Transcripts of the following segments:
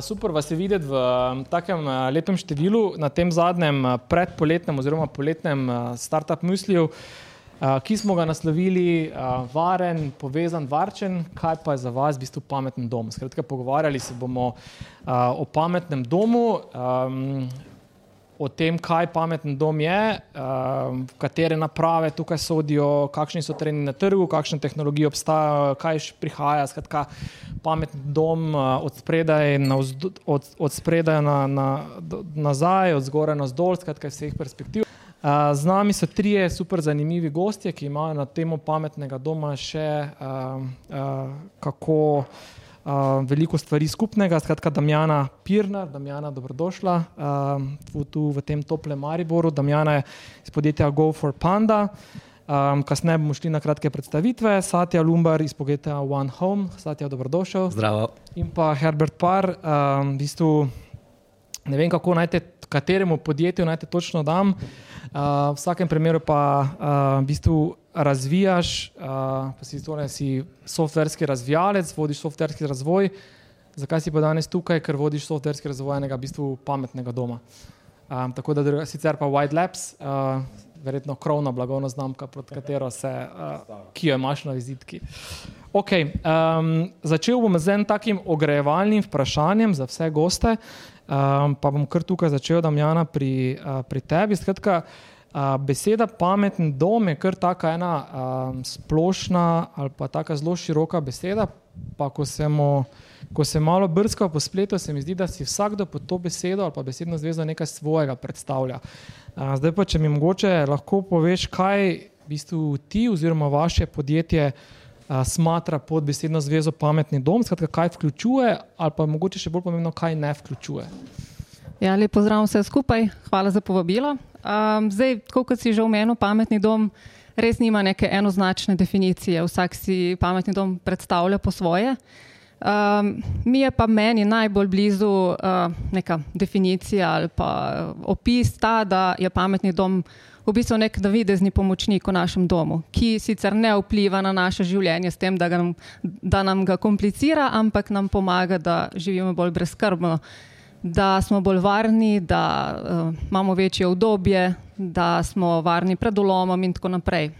Super vas je videti v takem lepem številu na tem zadnjem predpoletnem oziroma poletnem startup misliju, ki smo ga naslovili varen, povezan, varčen, kaj pa je za vas v bistvu pameten dom. Skratka, pogovarjali se bomo o pametnem domu, o tem, kaj pameten dom je, katere naprave tukaj sodijo, kakšni so trendi na trgu, kakšne tehnologije obstajajo, kaj še prihaja. Skratka, pameten dom od spredaj, od, od spredaj na, na, nazaj, od zgoraj na zdol, skratka, vseh perspektiv. Z nami so trije super zanimivi gostje, ki imajo na temo pametnega doma še uh, uh, kako veliko stvari skupnega. Skratka, Damjana Pirnar, Damjana, dobrodošla uh, tu v tem toplem Mariboru. Damjana je iz podjetja Go for Panda. Um, kasneje bomo šli na kratke predstavitve. Satya Lumbar iz podjetja One Home. Satya, dobrodošel. Zdravo. In pa Herbert Parr, um, v bistvu ne vem, kako najte, kateremu podjetju naj te točno dam. Uh, v vsakem primeru pa uh, v bistvu razvijaš, uh, pa si torej si softverski razvijalec, vodiš softverski razvoj. Zakaj si pa danes tukaj, ker vodiš softverski razvoj enega v bistvu pametnega doma. Um, tako da druga, sicer pa White Labs, uh, verjetno krovna blagovna znamka, pod katero se, uh, ki jo imaš na vizitki. Okay, um, začel bom z enim takim ogrejevalnim vprašanjem za vse goste, um, pa bom kar tukaj začel, Damjana, pri, uh, pri tebi. Skratka, uh, beseda pameten dom je kar tako ena um, splošna ali pa tako zelo široka beseda. Ko se, mo, ko se malo brska po spletu, se mi zdi, da si vsakdo pod to besedo ali pa besedno zvezo nekaj svojega predstavlja. Uh, zdaj pa, če mi mogoče lahko poveš, kaj v bistvu ti oziroma vaše podjetje uh, smatra pod besedno zvezo pametni dom, skratka, kaj vključuje, ali pa mogoče še bolj pomembno, kaj ne vključuje. Ja, lepo zdrav vse skupaj, hvala za povabilo. Um, zdaj, kot si že omenil, pametni dom res nima neke enoznačne definicije. Vsak si pametni dom predstavlja po svoje. Um, mi je pa meni najbolj blizu uh, neka definicija ali pa opis ta, da je pametni dom v bistvu nek navidezni pomočnik v našem domu, ki sicer ne vpliva na naše življenje s tem, da, ga, da nam ga komplicira, ampak nam pomaga, da živimo bolj brezkrbno da smo bolj varni, da uh, imamo večje obdobje, da smo varni pred ulomom in tako naprej.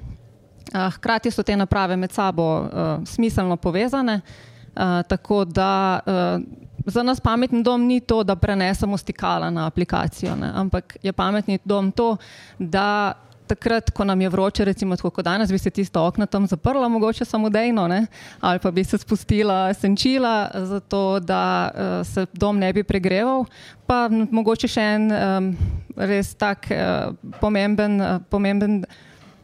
Uh, hkrati so te naprave med sabo uh, smiselno povezane, uh, tako da uh, za nas pametni dom ni to, da prenesemo stikala na aplikacijo, ne, ampak je pametni dom to, da takrat, ko nam je vroče, recimo tako kot danes, bi se tista okna tam zaprla, mogoče samodejno, ne? ali pa bi se spustila senčila, zato da uh, se dom ne bi pregreval. Pa mogoče še en um, res tak uh, pomemben, uh, pomemben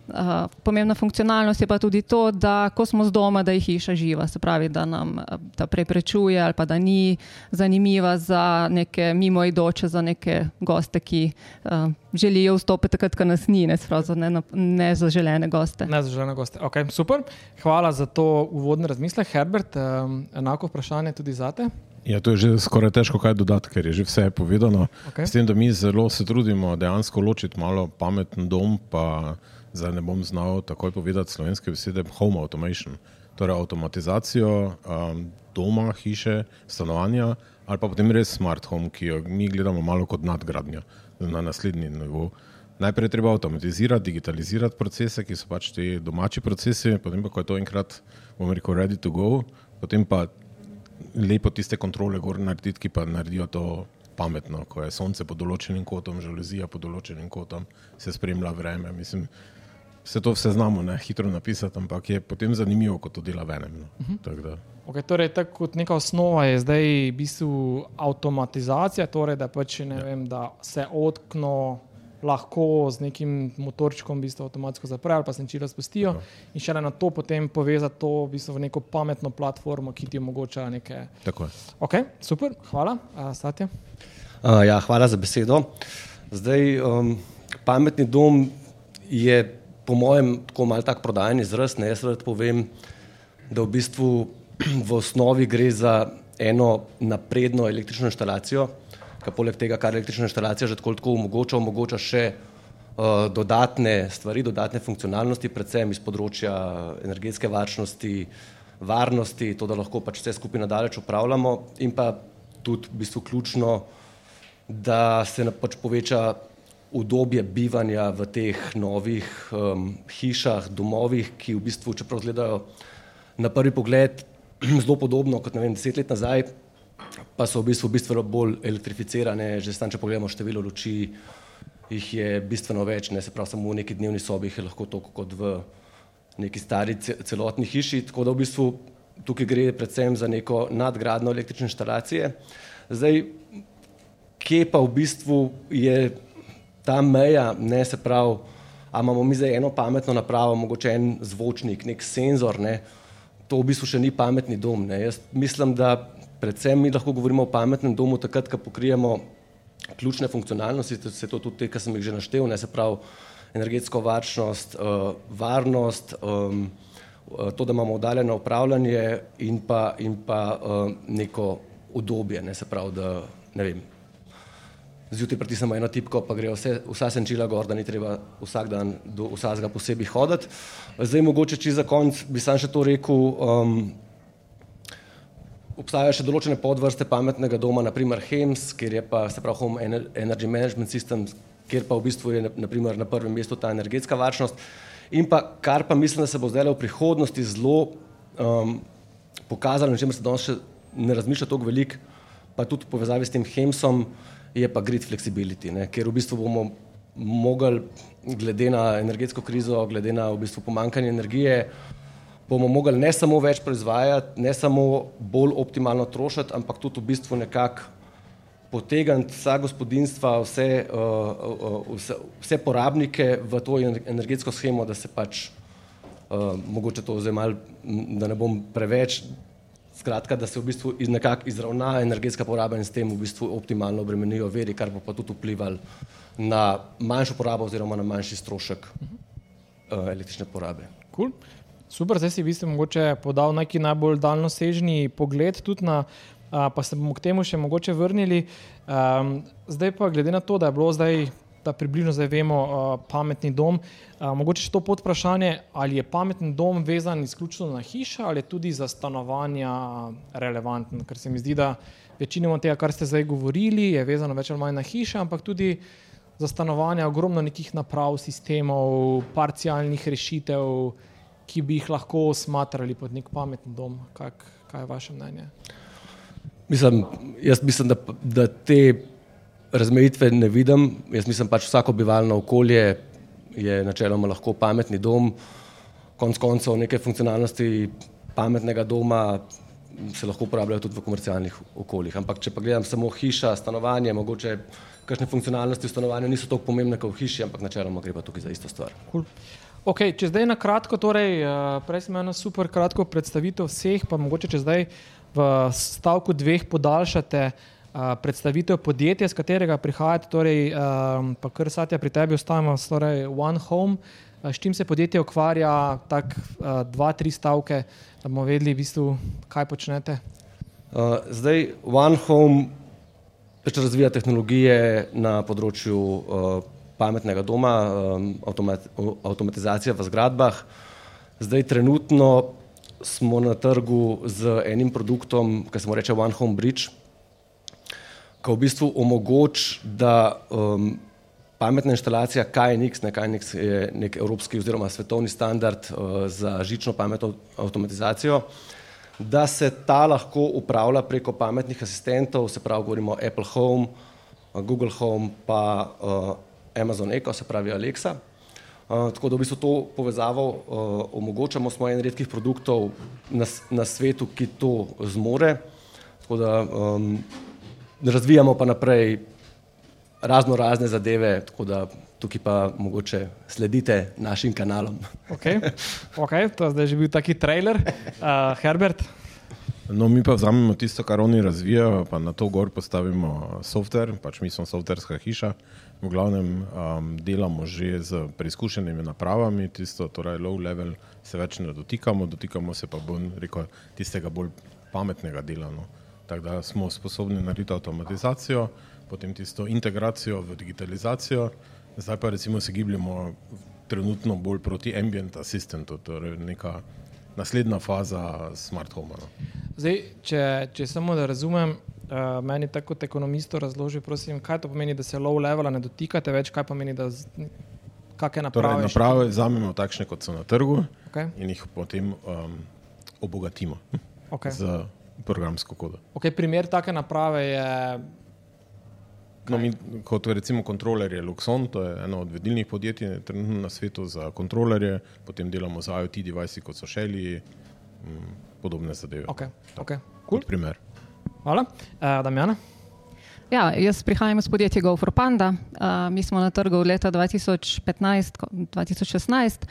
Uh, pomembna funkcionalnost je pa tudi to, da ko smo z doma, da je hiša živa, se pravi, da nam da preprečuje ali pa da ni zanimiva za neke mimoidoče, za neke goste, ki uh, želijo vstopiti takrat, ko nas ni, ne, sprav, ne, ne za želene goste. Ne za želene goste. Okay, super, hvala za to uvodno razmislek. Herbert, um, enako vprašanje tudi za te. Ja, to je že skoraj težko kaj dodati, ker je že vse povedano. Okay. S tem, da mi zelo se trudimo dejansko ločiti malo pameten dom, pa zdaj ne bom znal takoj povedati slovenske besede, home automation, torej avtomatizacijo um, doma, hiše, stanovanja ali pa potem res smart home, ki jo mi gledamo malo kot nadgradnjo na naslednji nivo. Najprej treba avtomatizirati, digitalizirati procese, ki so pač ti domači procesi, potem pa, ko je to enkrat, bomo rekel, ready to go, potem pa lepo tiste kontrole gor narediti, ki pa naredijo to pametno, ko je sonce pod določenim kotom, žaluzija pod določenim kotom, se spremlja vreme. Mislim, Vse to vse znamo, ne hitro napisati, ampak je potem zanimivo, ko to dela v enem. No. Uh mhm. -huh. okay, torej, tako kot neka osnova je zdaj v bistvu avtomatizacija, torej, da, pač, ja. vem, da se odkno lahko z nekim motorčkom v bistvu avtomatsko zapre ali pa se čila spustijo ja. in še na to potem povezati to v, bistvu v neko pametno platformo, ki ti omogoča nekaj. Tako je. Okay, super, hvala, uh, Satya. Uh, ja, hvala za besedo. Zdaj, um, pametni dom je, po mojem, tako mal tak prodajen izraz. Ne, jaz rad povem, da v bistvu v osnovi gre za eno napredno električno inštalacijo, ki poleg tega, kar električna inštalacija že tako, tako omogoča, omogoča še uh, dodatne stvari, dodatne funkcionalnosti, predvsem iz področja energetske varčnosti, varnosti, to, da lahko pač vse skupaj nadalje upravljamo in pa tudi v bistvu ključno, da se pač poveča udobje bivanja v teh novih um, hišah, domovih, ki v bistvu, čeprav gledajo na prvi pogled zelo podobno kot vem, deset let nazaj, pa so v bistvu bistveno bolj elektrificirane, že stan, če pogledamo število luči, jih je bistveno več, ne se pravi samo v neki dnevni sobi, je lahko toliko kot v neki stari celotni hiši, tako da v bistvu tukaj gre predvsem za neko nadgradno električne inštalacije. Zdaj, kje pa v bistvu je ta meja, ne se pravi, a imamo mi zdaj eno pametno napravo, mogoče en zvočnik, nek senzor, ne, to v bistvu še ni pametni dom. Ne. Jaz mislim, da predvsem mi lahko govorimo o pametnem domu takrat, ko pokrijemo ključne funkcionalnosti, se to tudi te, kar sem jih že naštel, ne se pravi energetsko varčnost, uh, varnost, um, to, da imamo oddaljeno upravljanje in pa, in pa uh, neko udobje, ne se pravi, da ne vem, zjutraj pritisnemo eno tipko, pa gre vse, vsa senčila gor, da ni treba vsak dan do vsakega posebej hoditi. Zdaj, mogoče če za konc bi sam še to rekel, um, obstajajo še določene podvrste pametnega doma, naprimer HEMS, kjer je pa se pravi Home Energy Management System, kjer pa v bistvu je naprimer, na prvem mestu ta energetska varčnost. In pa kar pa mislim, da se bo zdaj v prihodnosti zelo um, pokazalo, na čemer se danes še ne razmišlja toliko veliko, pa tudi v povezavi s tem HEMS-om, je pa grid flexibility, ne, ker v bistvu bomo mogli, glede na energetsko krizo, glede na v bistvu pomankanje energije, bomo mogli ne samo več proizvajati, ne samo bolj optimalno trošiti, ampak tudi v bistvu nekako potegniti vsa gospodinstva, vse, uh, uh, vse, vse porabnike v to energetsko schemo, da se pač, uh, mogoče to zdaj mal, da ne bom preveč Skratka, da se v bistvu iz nekako izravna energetska poraba in s tem v bistvu optimalno obremenijo veri, kar bo pa tudi vplivalo na manjšo porabo oziroma na manjši strošek uh, električne porabe. Cool. Super, zdaj si vi ste mogoče podal neki najbolj daljnosežni pogled tudi na, uh, pa se bomo k temu še mogoče vrnili. Um, zdaj pa glede na to, da je bilo zdaj da približno zdaj vemo, uh, pametni dom. Uh, mogoče še to pod vprašanje, ali je pametni dom vezan izključno na hišo ali tudi za stanovanja relevanten. Ker se mi zdi, da večino tega, kar ste zdaj govorili, je vezano več ali manj na hiše, ampak tudi za stanovanja ogromno nekih naprav, sistemov, parcialnih rešitev, ki bi jih lahko smatrali pod nek pametni dom. Kak, kaj je vaše mnenje? Mislim, jaz mislim, da, da te razmejitve ne vidim. Jaz mislim, pač vsako bivalno okolje je načeloma lahko pametni dom, konc koncev neke funkcionalnosti pametnega doma se lahko uporabljajo tudi v komercialnih okoljih. Ampak če pa gledam samo hiša, stanovanje, mogoče kakšne funkcionalnosti v stanovanju niso tako pomembne kot v hiši, ampak načeloma gre pa tukaj za isto stvar. Cool. Okay, če zdaj na kratko, torej, uh, prej smo imeli super kratko predstavitev vseh, pa mogoče če zdaj v stavku dveh podaljšate uh, predstavitev podjetja, z katerega prihajate, torej, um, pa kar satja pri tebi ostajamo, torej One Home. S čim se podjetje ukvarja, tako uh, dva, tri stavke, da bomo vedeli, v bistvu, kaj počnete? Uh, zdaj, One Home pač razvija tehnologije na področju uh, pametnega doma, um, avtomat, avtomatizacija v zgradbah. Zdaj, trenutno smo na trgu z enim produktom, ki se mu reče One Home Bridge ko v bistvu omogoča, da um, pametna inštalacija KNX, ne KNX je nek evropski oziroma svetovni standard uh, za žično pametno avtomatizacijo, da se ta lahko upravlja preko pametnih asistentov, se pravi, govorimo Apple Home, Google Home, pa uh, Amazon Echo, se pravi Alexa. Uh, tako da v bistvu to povezavo uh, omogočamo, smo en redkih produktov na, na svetu, ki to zmore. Tako da um, razvijamo pa naprej razno razne zadeve, tako da tukaj pa mogoče sledite našim kanalom. Ok, okay to je zdaj že bil taki trailer. Uh, Herbert? No, mi pa vzamemo tisto, kar oni razvijajo, pa na to gor postavimo softver, pač mi smo softverska hiša. V glavnem um, delamo že z preizkušenimi napravami, tisto, torej low level, se več ne dotikamo, dotikamo se pa bolj, rekel, tistega bolj pametnega dela. No. Tako da smo sposobni narediti avtomatizacijo, potem tisto integracijo v digitalizacijo, zdaj pa recimo se gibljemo trenutno bolj proti ambient assistantu, torej neka naslednja faza smart home. No. Zdaj, če, če samo da razumem, uh, meni tako kot ekonomistu razloži, prosim, kaj to pomeni, da se low levela ne dotikate več, kaj pomeni, da kakšne naprave. Torej, naprave vzamemo takšne, kot so na trgu okay. in jih potem um, obogatimo okay. z programsko kodo. Okay, primer take naprave je No, mi, kot recimo kontroler je Luxon, to je eno od vodilnih podjetij na svetu za kontrolerje, potem delamo za IoT device, kot so Shelly, mm, podobne zadeve. Okay. Okay. Cool. Primer. Hvala. Uh, Damjana? Ja, jaz prihajam iz podjetja GoForPanda. Uh, mi smo na trgu od leta 2015-2016. Uh,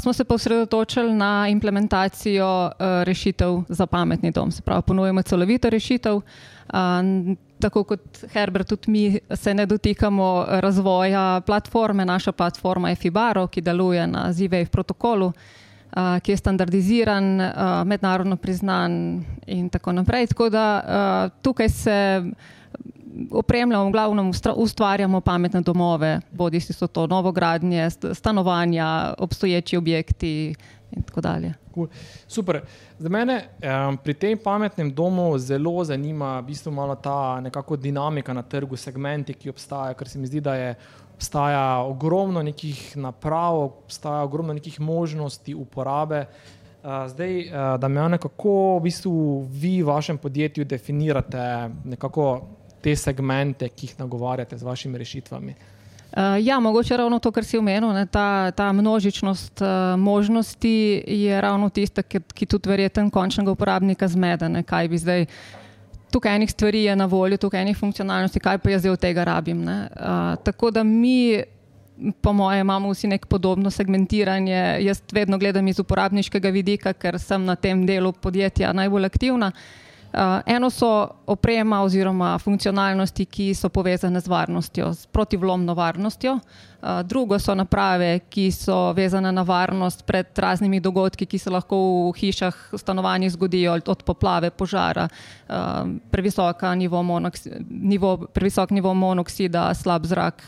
smo se pa osredotočili na implementacijo uh, rešitev za pametni dom. Se pravi, ponujemo celovito rešitev. Uh, tako kot Herbert, tudi mi se ne dotikamo razvoja platforme. Naša platforma je Fibaro, ki deluje na ZWave protokolu, uh, ki je standardiziran, uh, mednarodno priznan in tako naprej. Tako da uh, tukaj se opremljamo, v glavnem ustvarjamo pametne domove, bodi si so to novogradnje, stanovanja, obstoječi objekti in tako dalje. Cool. Super. Za mene um, pri tem pametnem domu zelo zanima v bistvu malo ta dinamika na trgu, segmenti, ki obstajajo, ker se mi zdi, da je. Obstaja ogromno nekih naprav, obstaja ogromno nekih možnosti uporabe. Uh, zdaj, uh, da me ene, kako v bistvu vi v vašem podjetju definirate te segmente, ki jih nagovarjate z vašimi rešitvami? Uh, ja, mogoče ravno to, kar si omenil, ne, ta, ta množičnost uh, možnosti je ravno tista, ki, ki tudi verjetno končnega uporabnika zmede. Ne, kaj bi zdaj, tukaj enih stvari je na voljo, tukaj enih funkcionalnosti, kaj pa jaz zdaj od tega rabim. Uh, tako da mi, po mojem, imamo vsi nek podobno segmentiranje. Jaz vedno gledam iz uporabniškega vidika, ker sem na tem delu podjetja najbolj aktivna. Uh, eno so oprema oziroma funkcionalnosti, ki so povezane z varnostjo, s protivlomno varnostjo. Uh, drugo so naprave, ki so vezane na varnost pred raznimi dogodki, ki se lahko v hišah, stanovanjih zgodijo, od poplave, požara, uh, previsok nivo, nivo, previsok nivo monoksida, slab zrak.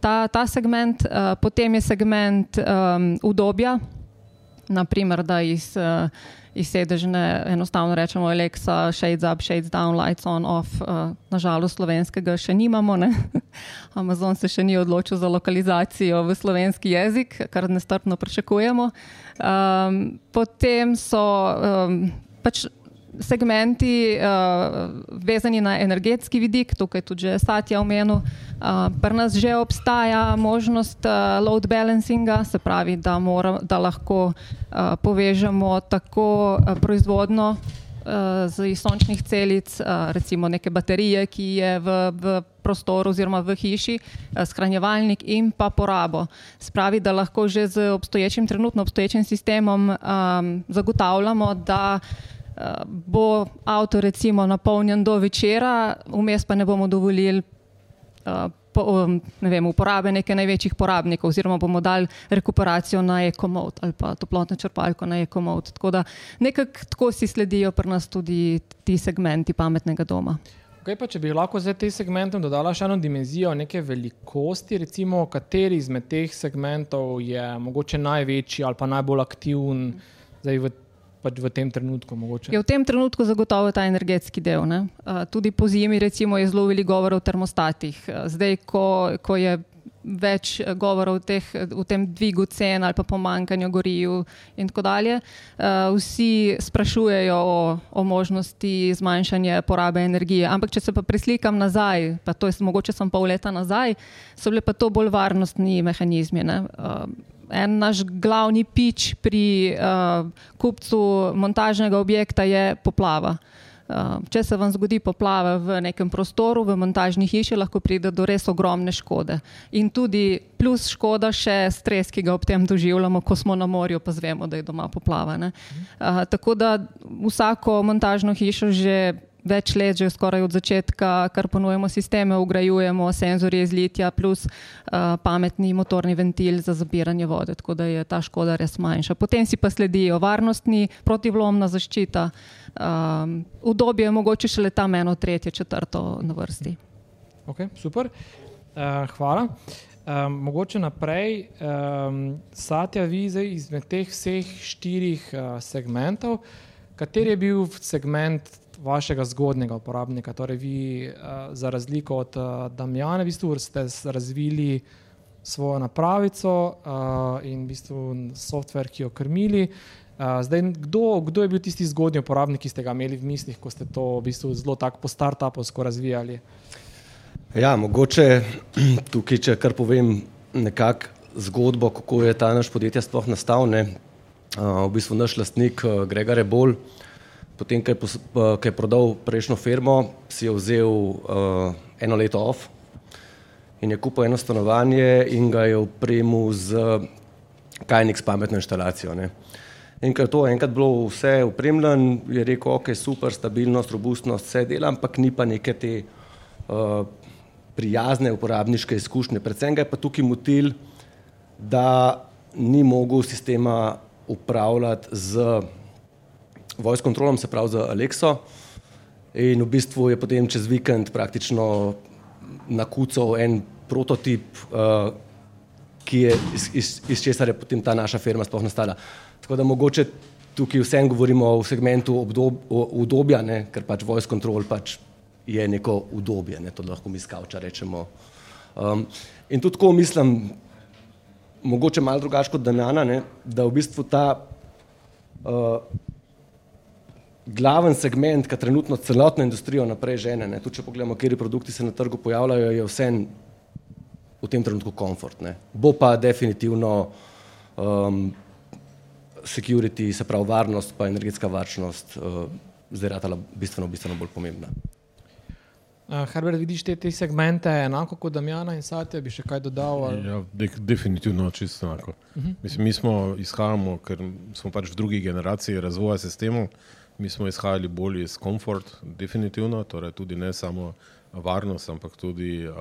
Ta, ta segment, potem je segment um, udobja, naprimer, da iz. Uh, iz sedežne, enostavno rečemo, Alexa, shades up, shades down, lights on, off. Uh, nažalost, slovenskega še nimamo. Ne? Amazon se še ni odločil za lokalizacijo v slovenski jezik, kar nestrpno pričakujemo. Um, potem so um, pač segmenti uh, vezani na energetski vidik, tukaj tudi že Satya omenil. Uh, pri nas že obstaja možnost uh, load balancinga, se pravi, da, mora, da lahko uh, povežemo tako uh, proizvodno uh, z sončnih celic, uh, recimo neke baterije, ki je v, v prostoru oziroma v hiši, uh, shranjevalnik in pa porabo. Spravi, da lahko že z obstoječim, trenutno obstoječim sistemom um, zagotavljamo, da bo avto recimo napolnjen do večera, vmes pa ne bomo dovolili uh, po, um, ne vem, uporabe nekaj največjih porabnikov, oziroma bomo dali rekuperacijo na ekomod ali pa toplotno črpalko na ekomod. Tako da nekako tako si sledijo pri nas tudi ti segmenti pametnega doma. Okay, pa, če bi lahko za te segmente dodala še eno dimenzijo, neke velikosti, recimo, kateri izmed teh segmentov je mogoče največji ali pa najbolj aktiven v pač v tem trenutku. Mogoče. Je v tem trenutku zagotovo ta energetski del. Ne? Tudi po zimi recimo, je zelo veliko govora o termostatih. Zdaj, ko, ko je več govora o teh, v tem dvigu cen ali pa pomankanju goriv in tako dalje, vsi sprašujejo o, o možnosti zmanjšanja porabe energije. Ampak, če se pa preslikam nazaj, pa to je mogoče samo pol leta nazaj, so bile pa to bolj varnostni mehanizmi. Ne? En naš glavni pič pri uh, kupcu montažnega objekta je poplava. Če se vam zgodi poplava v nekem prostoru, v montažni hiši, lahko pride do res ogromne škode. In tudi plus škoda še stres, ki ga ob tem doživljamo, ko smo na morju, pa zvemo, da je doma poplava. Uh, tako da vsako montažno hišo že več let, že skoraj od začetka, kar ponujemo sisteme, ugrajujemo senzorje iz litija, plus uh, pametni motorni ventil za zabiranje vode, tako da je ta škoda res manjša. Potem si pa sledijo varnostni, protivlomna zaščita. Um, udobje je mogoče šele tam eno, tretje, četrto na vrsti. Okay, super, uh, hvala. Um, mogoče naprej, um, Satya, vi zdaj izmed teh vseh štirih uh, segmentov, kateri je bil segment vašega zgodnega uporabnika. Torej, vi, uh, za razliko od uh, Damjana, v bistvu ste razvili svojo napravico uh, in v bistvu softver, ki jo krmili. Uh, zdaj, kdo, kdo je bil tisti zgodnji uporabnik, ki ste ga imeli v mislih, ko ste to v bistvu zelo tako po start-upu razvijali? Ja, mogoče tukaj, če kar povem nekako zgodbo, kako je ta naš podjetje sploh nastal. Ne? Uh, v bistvu naš lastnik Gregor Ebol, uh, Potem, ko je, ko je prodal prejšnjo firmo, si je vzel uh, eno leto off in je kupil eno stanovanje in ga je opremil z kajnik s pametno inštalacijo. Ne. In ker to enkrat bilo vse upremljeno, je rekel, ok, super, stabilnost, robustnost, vse dela, ampak ni pa neke te uh, prijazne uporabniške izkušnje. Predvsem ga je pa tukaj motil, da ni mogel sistema upravljati z voice controlom, se pravi za Alexo. In v bistvu je potem čez vikend praktično nakucal en prototip, uh, ki je iz, iz, iz česar je potem ta naša firma sploh nastala. Tako da mogoče tukaj vsem govorimo o segmentu obdob, o, udobja, ne? ker pač voice control pač je neko udobje, ne? to lahko mi skavča rečemo. Um, in tudi tako mislim, mogoče malo drugače kot Damjana, ne? da v bistvu ta uh, glaven segment, ki trenutno celotno industrijo naprej žene. Ne. Tudi če pogledamo, kje produkti se na trgu pojavljajo, je vse v tem trenutku komfort. Ne. Bo pa definitivno um, security, se pravi varnost, pa energetska varčnost, uh, zdaj ratala bistveno, bistveno bolj pomembna. Uh, Herbert, vidiš te, te segmente enako kot Damjana in Satya, bi še kaj dodal? Ja, de, definitivno čisto enako. Uh mhm. -huh. Mislim, mi smo izhajamo, ker smo pač v drugi generaciji razvoja sistemov, Mi smo izhajali bolj iz komfort, definitivno, torej tudi ne samo varnost, ampak tudi uh,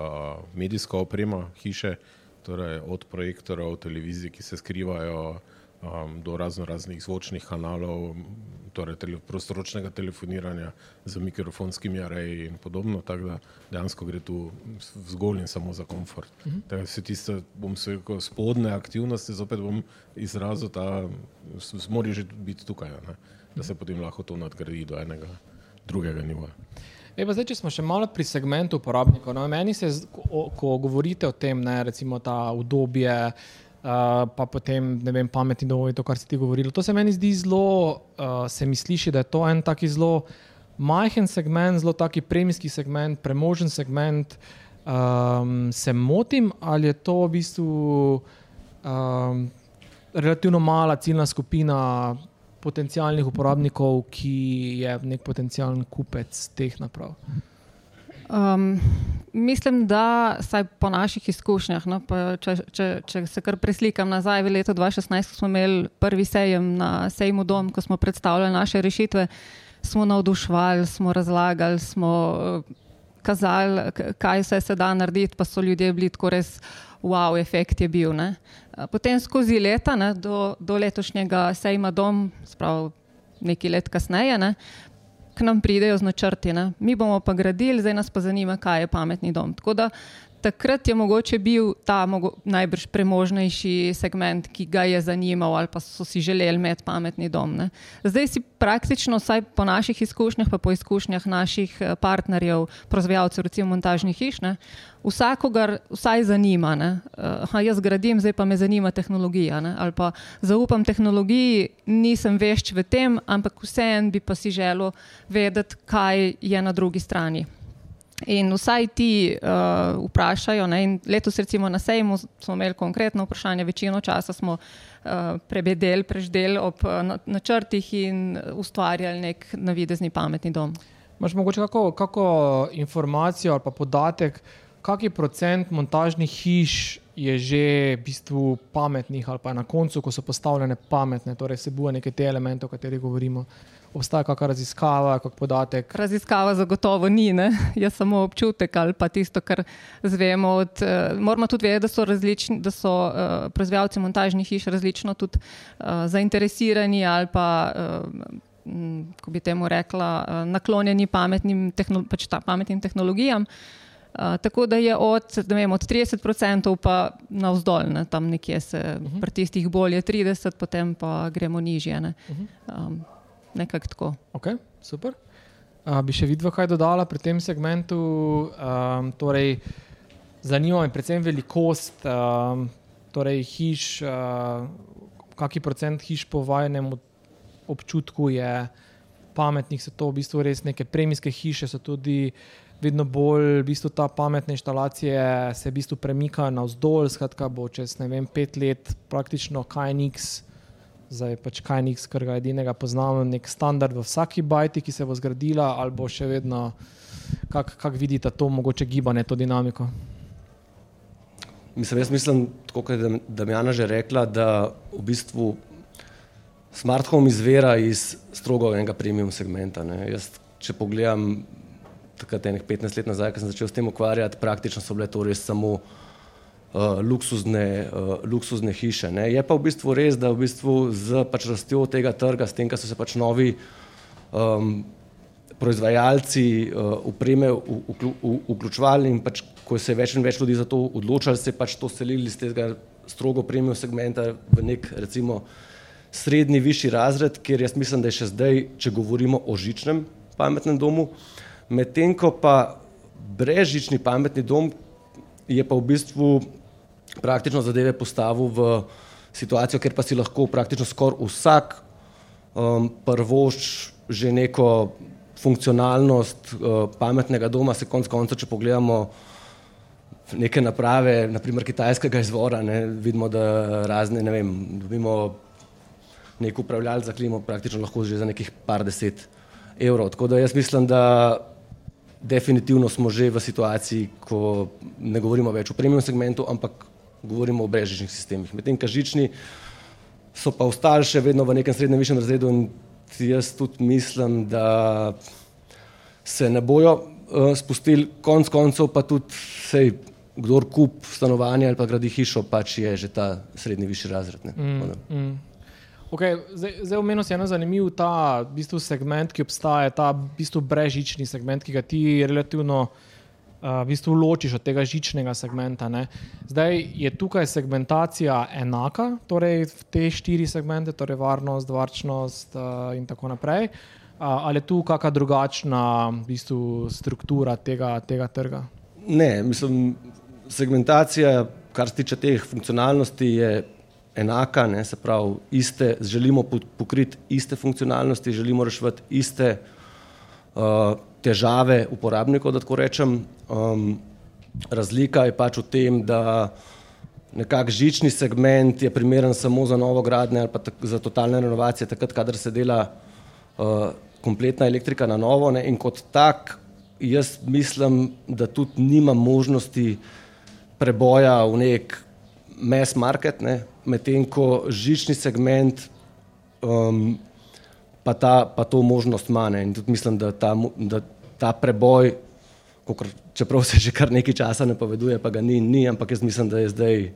medijska oprema hiše, torej od projektorov, televizij, ki se skrivajo, um, do razno raznih zvočnih kanalov, torej tele, prostoročnega telefoniranja z mikrofonskimi areji in podobno. Tako da dejansko gre tu zgolj in samo za komfort. Uh mhm. -huh. Vse tiste, bom se rekel, spodne aktivnosti, zopet bom izrazil, da morajo že biti tukaj. Ne? Da se potem lahko to nadgradi do enega drugega nivoja. E, zdaj, če smo še malo pri segmentu uporabnikov, no, meni se, ko, ko govorite o tem, ne, recimo ta udobje, uh, pa potem ne vem, pametni domovi, to, kar si ti govoril, to se meni zdi zelo, uh, se mi sliši, da je to en taki zelo majhen segment, zelo taki premijski segment, premožen segment. Um, se motim, ali je to v bistvu um, relativno mala ciljna skupina potencijalnih uporabnikov, ki je nek potencijalen kupec teh naprav? Um, mislim, da saj po naših izkušnjah, no, če, če, če se kar preslikam nazaj, v letu 2016 smo imeli prvi sejem na sejmu Dom, ko smo predstavljali naše rešitve, smo navduševali, smo razlagali, smo uh, kazali, kaj vse se da narediti, pa so ljudje bili tako res wow, efekt je bil. Ne. Potem skozi leta, ne, do, do letošnjega sejma dom, sprav nekaj let kasneje, ne, k nam pridejo z načrti. Ne. Mi bomo pa gradili, zdaj nas pa zanima, kaj je pametni dom. Tako da takrat je mogoče bil ta mogo, najbrž premožnejši segment, ki ga je zanimal ali pa so si želeli imeti pametni dom. Ne. Zdaj si praktično, vsaj po naših izkušnjah, pa po izkušnjah naših eh, partnerjev, proizvajalcev, recimo montažnih hiš, ne, vsakogar vsaj zanima. Uh, jaz gradim, zdaj pa me zanima tehnologija. Ne, ali pa zaupam tehnologiji, nisem vešč v tem, ampak vseeno bi pa si želel vedeti, kaj je na drugi strani. In vsaj ti uh, vprašajo, ne, letos recimo na sejmu smo imeli konkretno vprašanje, večino časa smo uh, prebedeli, preždeli ob uh, načrtih in ustvarjali nek navidezni pametni dom. Imaš mogoče kako, kako informacijo ali pa podatek, kakšen procent montažnih hiš je že v bistvu pametnih, ali pa na koncu, ko so postavljene pametne, torej se boje neke te elemente, o katerih govorimo. Obstaja kakšna raziskava, kakšen podatek? Raziskava zagotovo ni, ne? je samo občutek ali pa tisto, kar zvemo. Od, uh, moramo tudi vedeti, da so, različni, da so uh, proizvajalci montažnih hiš različno tudi uh, zainteresirani ali pa. Uh, Ko bi temu rekla, naklonjeni pametnim, tehnolo pač pametnim tehnologijam. Uh, tako da je od, vem, od 30% pa navzdol, ne, tam nekje se uh mhm. -huh. pri tistih bolje 30%, potem pa gremo nižje. Ne. Uh -huh. um, Nekako tako. Okay, super. Uh, bi še videla, kaj dodala pri tem segmentu? Um, torej, zanima me predvsem velikost um, torej hiš, uh, kakšen procent hiš po vajenem občutku je pametnih, so to v bistvu res neke premijske hiše, so tudi vedno bolj v bistvu, ta pametne instalacije se v bistvu premikajo navzdol, skratka, bo čez ne vem, pet let praktično KNX. Zdaj pač KNX, kar ga edinega poznamo, nek standard v vsaki bajti, ki se bo zgradila, ali bo še vedno, kako kak vidite to mogoče gibanje, to dinamiko. Mislim, jaz mislim, kot je Damjana že rekla, da v bistvu smart home izvira iz strogo enega premium segmenta. Jaz, če pogledam takrat, enih 15 let nazaj, ko sem začel s tem ukvarjati, praktično so bile to res samo luksuzne, uh, luksuzne hiše. Ne. Je pa v bistvu res, da v bistvu z pač rastjo tega trga, s tem, da so se pač novi um, proizvajalci uh, upreme vključevali in pač, ko se je več in več ljudi za to odločali, se je pač to selili iz tega strogo premium segmenta v nek recimo srednji, višji razred, kjer jaz mislim, da je še zdaj, če govorimo o žičnem pametnem domu, uh, medtem ko pa brežični pametni dom je pa v bistvu praktično zadeve postavil v situacijo, ker pa si lahko praktično skoraj vsak um, prvošč že neko funkcionalnost uh, pametnega doma, se konc konca, če pogledamo neke naprave, naprimer kitajskega izvora, ne, vidimo, da razne, ne vem, dobimo nek upravljalec za klimo praktično lahko že za nekih par deset evrov. Tako da jaz mislim, da definitivno smo že v situaciji, ko ne govorimo več o premium segmentu, ampak govorimo o brežičnih sistemih. Medtem, ka žični so pa ostali še vedno v nekem srednjem višjem razredu in jaz tudi mislim, da se ne bojo uh, spustili, konc koncev pa tudi sej, kdor kup stanovanje ali pa gradi hišo, pač je že ta srednji višji razred. Mm, mm. Okay, zdaj, omenil si eno zanimiv ta v bistvu segment, ki obstaja, ta v bistvu brežični segment, ki ga ti relativno uh, v bistvu ločiš od tega žičnega segmenta. Ne. Zdaj je tukaj segmentacija enaka, torej v te štiri segmente, torej varnost, varčnost uh, in tako naprej. Uh, ali je tu kakšna drugačna v bistvu, struktura tega, tega trga? Ne, mislim, segmentacija, kar se tiče teh funkcionalnosti, je enaka, ne, se pravi, iste, želimo pokriti iste funkcionalnosti, želimo rešiti iste uh, težave uporabnikov, da tako rečem. Um, razlika je pač v tem, da nekak žični segment je primeren samo za novo gradnje ali pa za totalne renovacije, takrat, kadar se dela uh, kompletna elektrika na novo ne, in kot tak, jaz mislim, da tudi nima možnosti preboja v nek mass market, ne, medtem ko žični segment um, pa, ta, pa to možnost manj. In tudi mislim, da ta, da ta preboj, kokr, čeprav se že kar nekaj časa ne poveduje, pa ga ni, ni ampak jaz mislim, da je zdaj.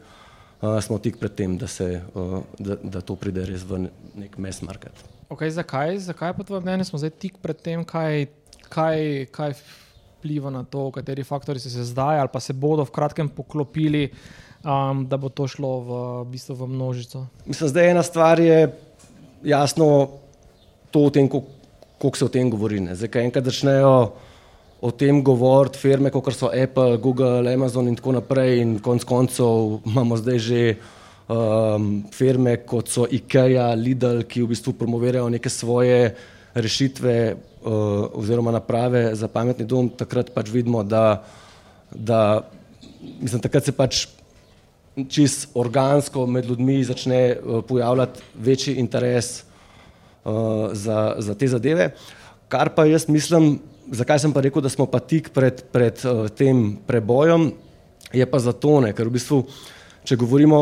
Uh, smo tik pred tem, da, se, uh, da, da to pride res v nek mass market. Okay, zakaj, zakaj pa tvoje mnenje smo zdaj tik pred tem, kaj, kaj, kaj vpliva na to, kateri faktori se zdaj ali pa se bodo v kratkem poklopili? um, da bo to šlo v, v, bistvu v množico. Mislim, da ena stvar je jasno to, kako se o tem govori. Ne. Zdaj, kaj enkrat začnejo o tem govoriti firme, kot so Apple, Google, Amazon in tako naprej, in konec koncev imamo zdaj že. Um, firme kot so IKEA, Lidl, ki v bistvu promovirajo neke svoje rešitve uh, oziroma naprave za pametni dom, takrat pač vidimo, da, da mislim, takrat se pač čist organsko med ljudmi začne uh, pojavljati večji interes uh, za, za te zadeve. Kar pa jaz mislim, zakaj sem pa rekel, da smo pa tik pred, pred uh, tem prebojem, je pa zato, ne, ker v bistvu, če govorimo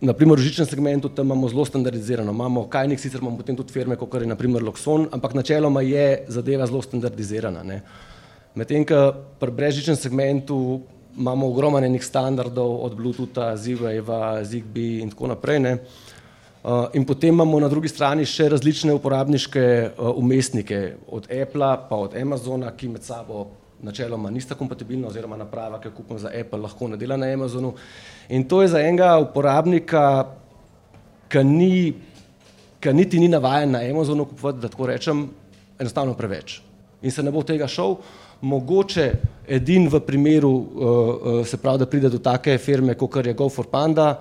naprimer v žičnem segmentu, tam imamo zelo standardizirano. Imamo kajnik, sicer imamo potem tudi firme, kot je naprimer Loxon, ampak načeloma je zadeva zelo standardizirana. Medtem, ko pri brezžičnem segmentu imamo ogromno enih standardov, od Bluetootha, Z-Wave, Zigbee in tako naprej. Ne. Uh, in potem imamo na drugi strani še različne uporabniške uh, umestnike, od Apple pa od Amazona, ki med sabo načeloma nista kompatibilna, oziroma naprava, ki jo kupim za Apple, lahko ne dela na Amazonu. In to je za enega uporabnika, ki ni, ki niti ni navaden na Amazonu kupovati, da tako rečem, enostavno preveč. In se ne bo tega šel mogoče edin v primeru, uh, se pravi, da pride do take firme, kot je GoFor Panda,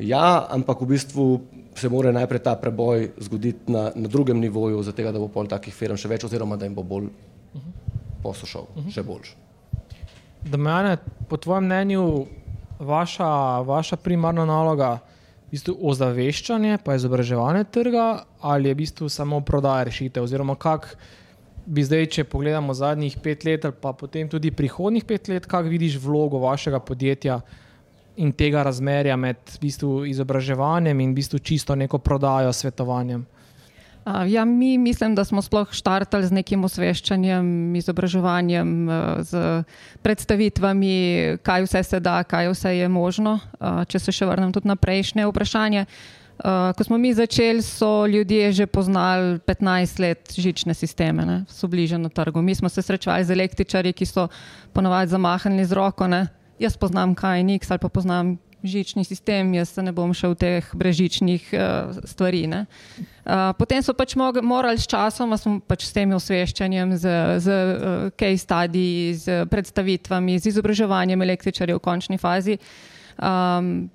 ja, ampak v bistvu se mora najprej ta preboj zgoditi na, na drugem nivoju, zato da bo pol takih firm še več, oziroma da jim bo bolj poslušal, uh -huh. še boljš. Da me, po tvojem mnenju, vaša, vaša primarna naloga v bistvu ozaveščanje, pa izobraževanje trga, ali je v bistvu samo prodaja rešitev, oziroma kako bi zdaj, če pogledamo zadnjih pet let, pa potem tudi prihodnjih pet let, kako vidiš vlogo vašega podjetja in tega razmerja med v bistvu izobraževanjem in v bistvu čisto neko prodajo, svetovanjem? Ja, mi mislim, da smo sploh štartali z nekim osveščanjem, izobraževanjem, z predstavitvami, kaj vse se da, kaj vse je možno. Če se še vrnem tudi na prejšnje vprašanje. Uh, ko smo mi začeli, so ljudje že poznali 15 let žične sisteme, ne? so bližje na trgu. Mi smo se srečali z električarji, ki so ponovadi zamahnili z roko. Ne? Jaz poznam kaj niks ali pa poznam žični sistem, jaz se ne bom šel v teh brežičnih uh, stvari. Uh, potem so pač morali s časom, pač s tem osveščanjem, z, z uh, case study, z predstavitvami, z izobraževanjem električarjev v končni fazi. Uh, um,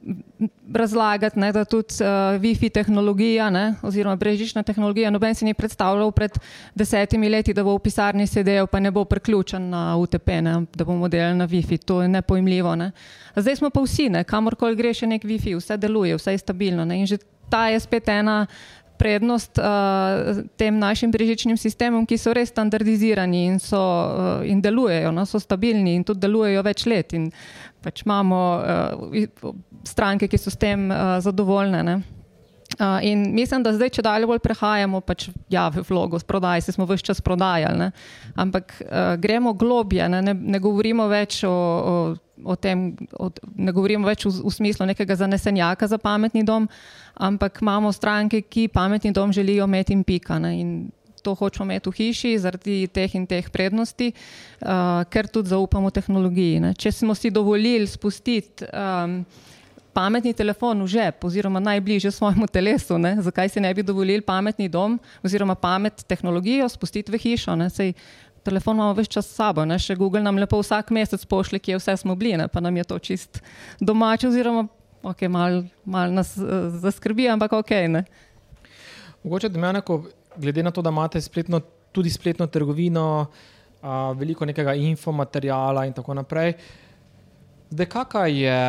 razlagati, ne, da tudi uh, Wi-Fi tehnologija ne, oziroma brežična tehnologija, noben si ni predstavljal pred desetimi leti, da bo v pisarni sedel, pa ne bo priključen na UTP, ne, da bomo delali na Wi-Fi. To je nepojmljivo. Ne. Zdaj smo pa vsi, ne, kamorkoli greš, je nek Wi-Fi, vse deluje, vse je stabilno. Ne, in že ta je spet ena prednost uh, tem našim brežičnim sistemom, ki so res standardizirani in, so, uh, in delujejo, no, so stabilni in tudi delujejo več let. In pač imamo uh, stranke, ki so s tem uh, zadovoljne. Ne. Uh, in mislim, da zdaj, če dalje bolj prehajamo pač, ja, v vlogo s prodajo, se smo vse čas prodajali, ne? ampak uh, gremo globje, ne? Ne, ne govorimo več o, o, o tem, o, ne govorimo več v, v smislu nekega zanesenjaka za pametni dom, ampak imamo stranke, ki pametni dom želijo imeti in pika. Ne? In to hočemo imeti v hiši zaradi teh in teh prednosti, uh, ker tudi zaupamo tehnologiji. Ne? Če smo si dovolili spustiti. Um, pametni telefon v žep, oziroma najbližje svojemu telesu. Ne? Zakaj si ne bi dovolili pametni dom, oziroma pamet tehnologijo spustiti v hišo? Sej, telefon imamo več čas s sabo, ne? še Google nam lepo vsak mesec pošlje, kje vse smo bili, ne? pa nam je to čist domače, oziroma okay, malo mal nas uh, zaskrbi, ampak ok. Ne? Mogoče, da me enako, glede na to, da imate spletno, tudi spletno trgovino, uh, veliko nekega infomaterijala in tako naprej. Zdaj, kakšna je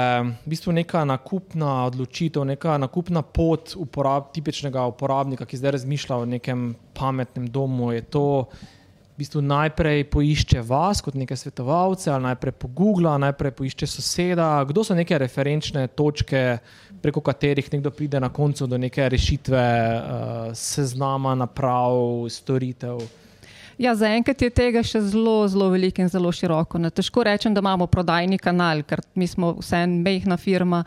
v bistvu neka nakupna odločitev, neka nakupna pot uporab, tipičnega uporabnika, ki zdaj razmišlja o nekem pametnem domu? Je to bistvu najprej poišče vas kot neke svetovalce, ali najprej po Google, najprej poišče soseda? Kdo so neke referenčne točke, preko katerih nekdo pride na koncu do neke rešitve, uh, seznama naprav, storitev? Ja, Zaenkrat je tega še zelo, zelo veliko in zelo široko. Ne. Težko rečem, da imamo prodajni kanal, ker mi smo vse en mehna firma.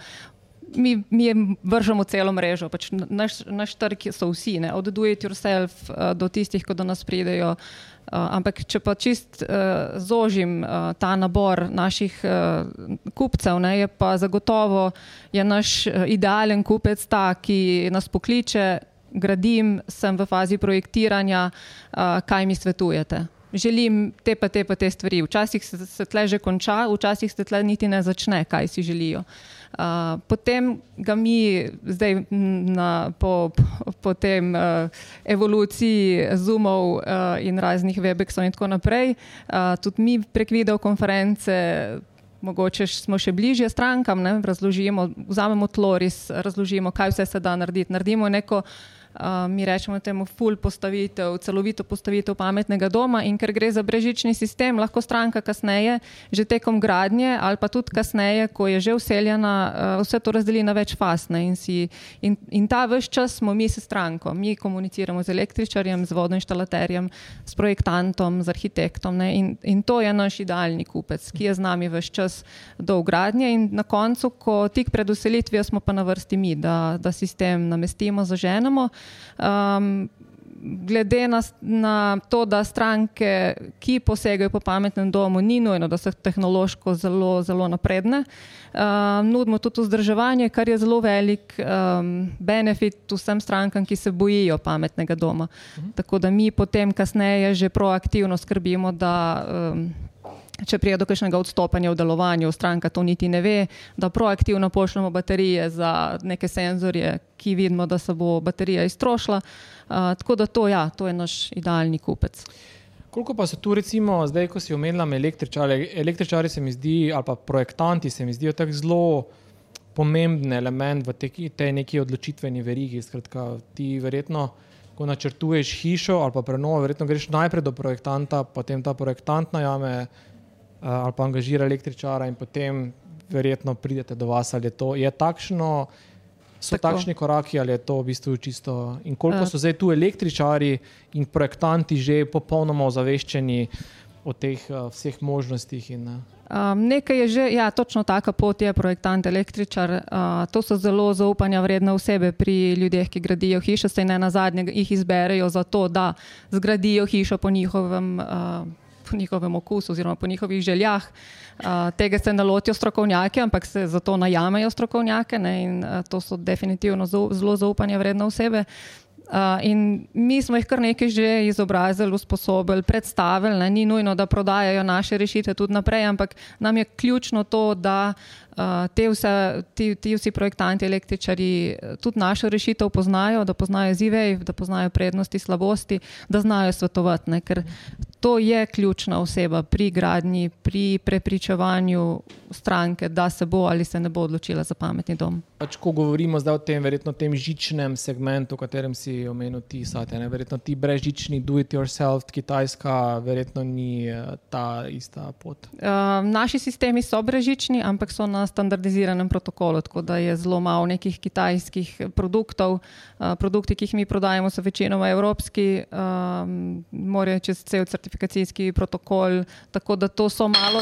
Mi, mi vržemo celo mrežo, pač naš, naš trg so vsi, ne, od do it yourself uh, do tistih, ki do nas pridejo. Uh, ampak, če pa čist uh, zožim uh, ta nabor naših uh, kupcev, ne, je pa zagotovo je naš idealen kupec ta, ki nas pokliče, gradim, sem v fazi projektiranja, uh, kaj mi svetujete. Želim te pa te pa te stvari. Včasih se, se tle že konča, včasih se tle niti ne začne, kaj si želijo. Uh, potem ga mi zdaj na, po, po tem uh, evoluciji zoomov uh, in raznih webeksov in tako naprej, uh, tudi mi prek videokonference mogoče smo še bližje strankam, ne, razložimo, vzamemo tloris, razložimo, kaj vse se da narediti. Naredimo neko mi rečemo temu full postavitev, celovito postavitev pametnega doma in ker gre za brežični sistem, lahko stranka kasneje, že tekom gradnje ali pa tudi kasneje, ko je že useljena, vse to razdeli na več faz. In, si, in, in ta vse čas smo mi s stranko, mi komuniciramo z električarjem, z vodnoinštalaterjem, s projektantom, z arhitektom ne? in, in to je naš idealni kupec, ki je z nami vse čas do ugradnje in na koncu, ko tik pred uselitvijo smo pa na vrsti mi, da, da sistem namestimo, zaženemo. Um, glede na, na to, da stranke, ki posegajo po pametnem domu, ni nujno, da so tehnološko zelo, zelo napredne. Um, nudimo tudi vzdrževanje, kar je zelo velik um, benefit vsem strankam, ki se bojijo pametnega doma. -huh. Tako da mi potem kasneje že proaktivno skrbimo, da um, če prije do kakšnega odstopanja v delovanju, stranka to niti ne ve, da proaktivno pošljemo baterije za neke senzorje, ki vidimo, da se bo baterija iztrošila. Uh, tako da to, ja, to je naš idealni kupec. Koliko pa so tu, recimo, zdaj, ko si omenila električari, električari se mi zdi, ali pa projektanti se mi zdijo tako zelo pomemben element v tej, tej neki odločitveni verigi. Skratka, ti verjetno, ko načrtuješ hišo ali pa prenovo, verjetno greš najprej do projektanta, potem ta projektant najame ali pa angažira električara in potem verjetno pridete do vas, je to je takšno. So Tako. takšni koraki ali je to v bistvu čisto? In koliko uh. so zdaj tu električari in projektanti že popolnoma ozaveščeni o teh uh, vseh možnostih? In, uh. Um, nekaj je že, ja, točno taka pot je projektant, električar. Uh, to so zelo zaupanja vredne osebe pri ljudeh, ki gradijo hiše, saj ne na zadnje jih izberejo za to, da zgradijo hišo po njihovem. Uh, po njihovem okusu oziroma po njihovih željah. Uh, tega se ne lotijo strokovnjaki, ampak se zato najamejo strokovnjake ne, in uh, to so definitivno zelo zaupanje vredne osebe. Uh, in mi smo jih kar nekaj že izobrazili, usposobili, predstavili. Ne. Ni nujno, da prodajajo naše rešitve tudi naprej, ampak nam je ključno to, da uh, te vse, ti, ti vsi projektanti, električari tudi našo rešitev poznajo, da poznajo zive, da poznajo prednosti, slabosti, da znajo svetovati. Ne. Ker to je ključna oseba pri gradnji, pri prepričevanju stranke, da se bo ali se ne bo odločila za pametni dom. Pač, ko govorimo zdaj o tem, verjetno tem žičnem segmentu, o katerem si omenil ti, Sate, ne? verjetno ti brezžični do-it-yourself, Kitajska, verjetno ni eh, ta ista pot. Uh, naši sistemi so brezžični, ampak so na standardiziranem protokolu, tako da je zelo malo nekih kitajskih produktov. Produkti, ki jih mi prodajemo, so večinoma evropski, um, morajo čez cel certifikacijski protokol, tako da to so malo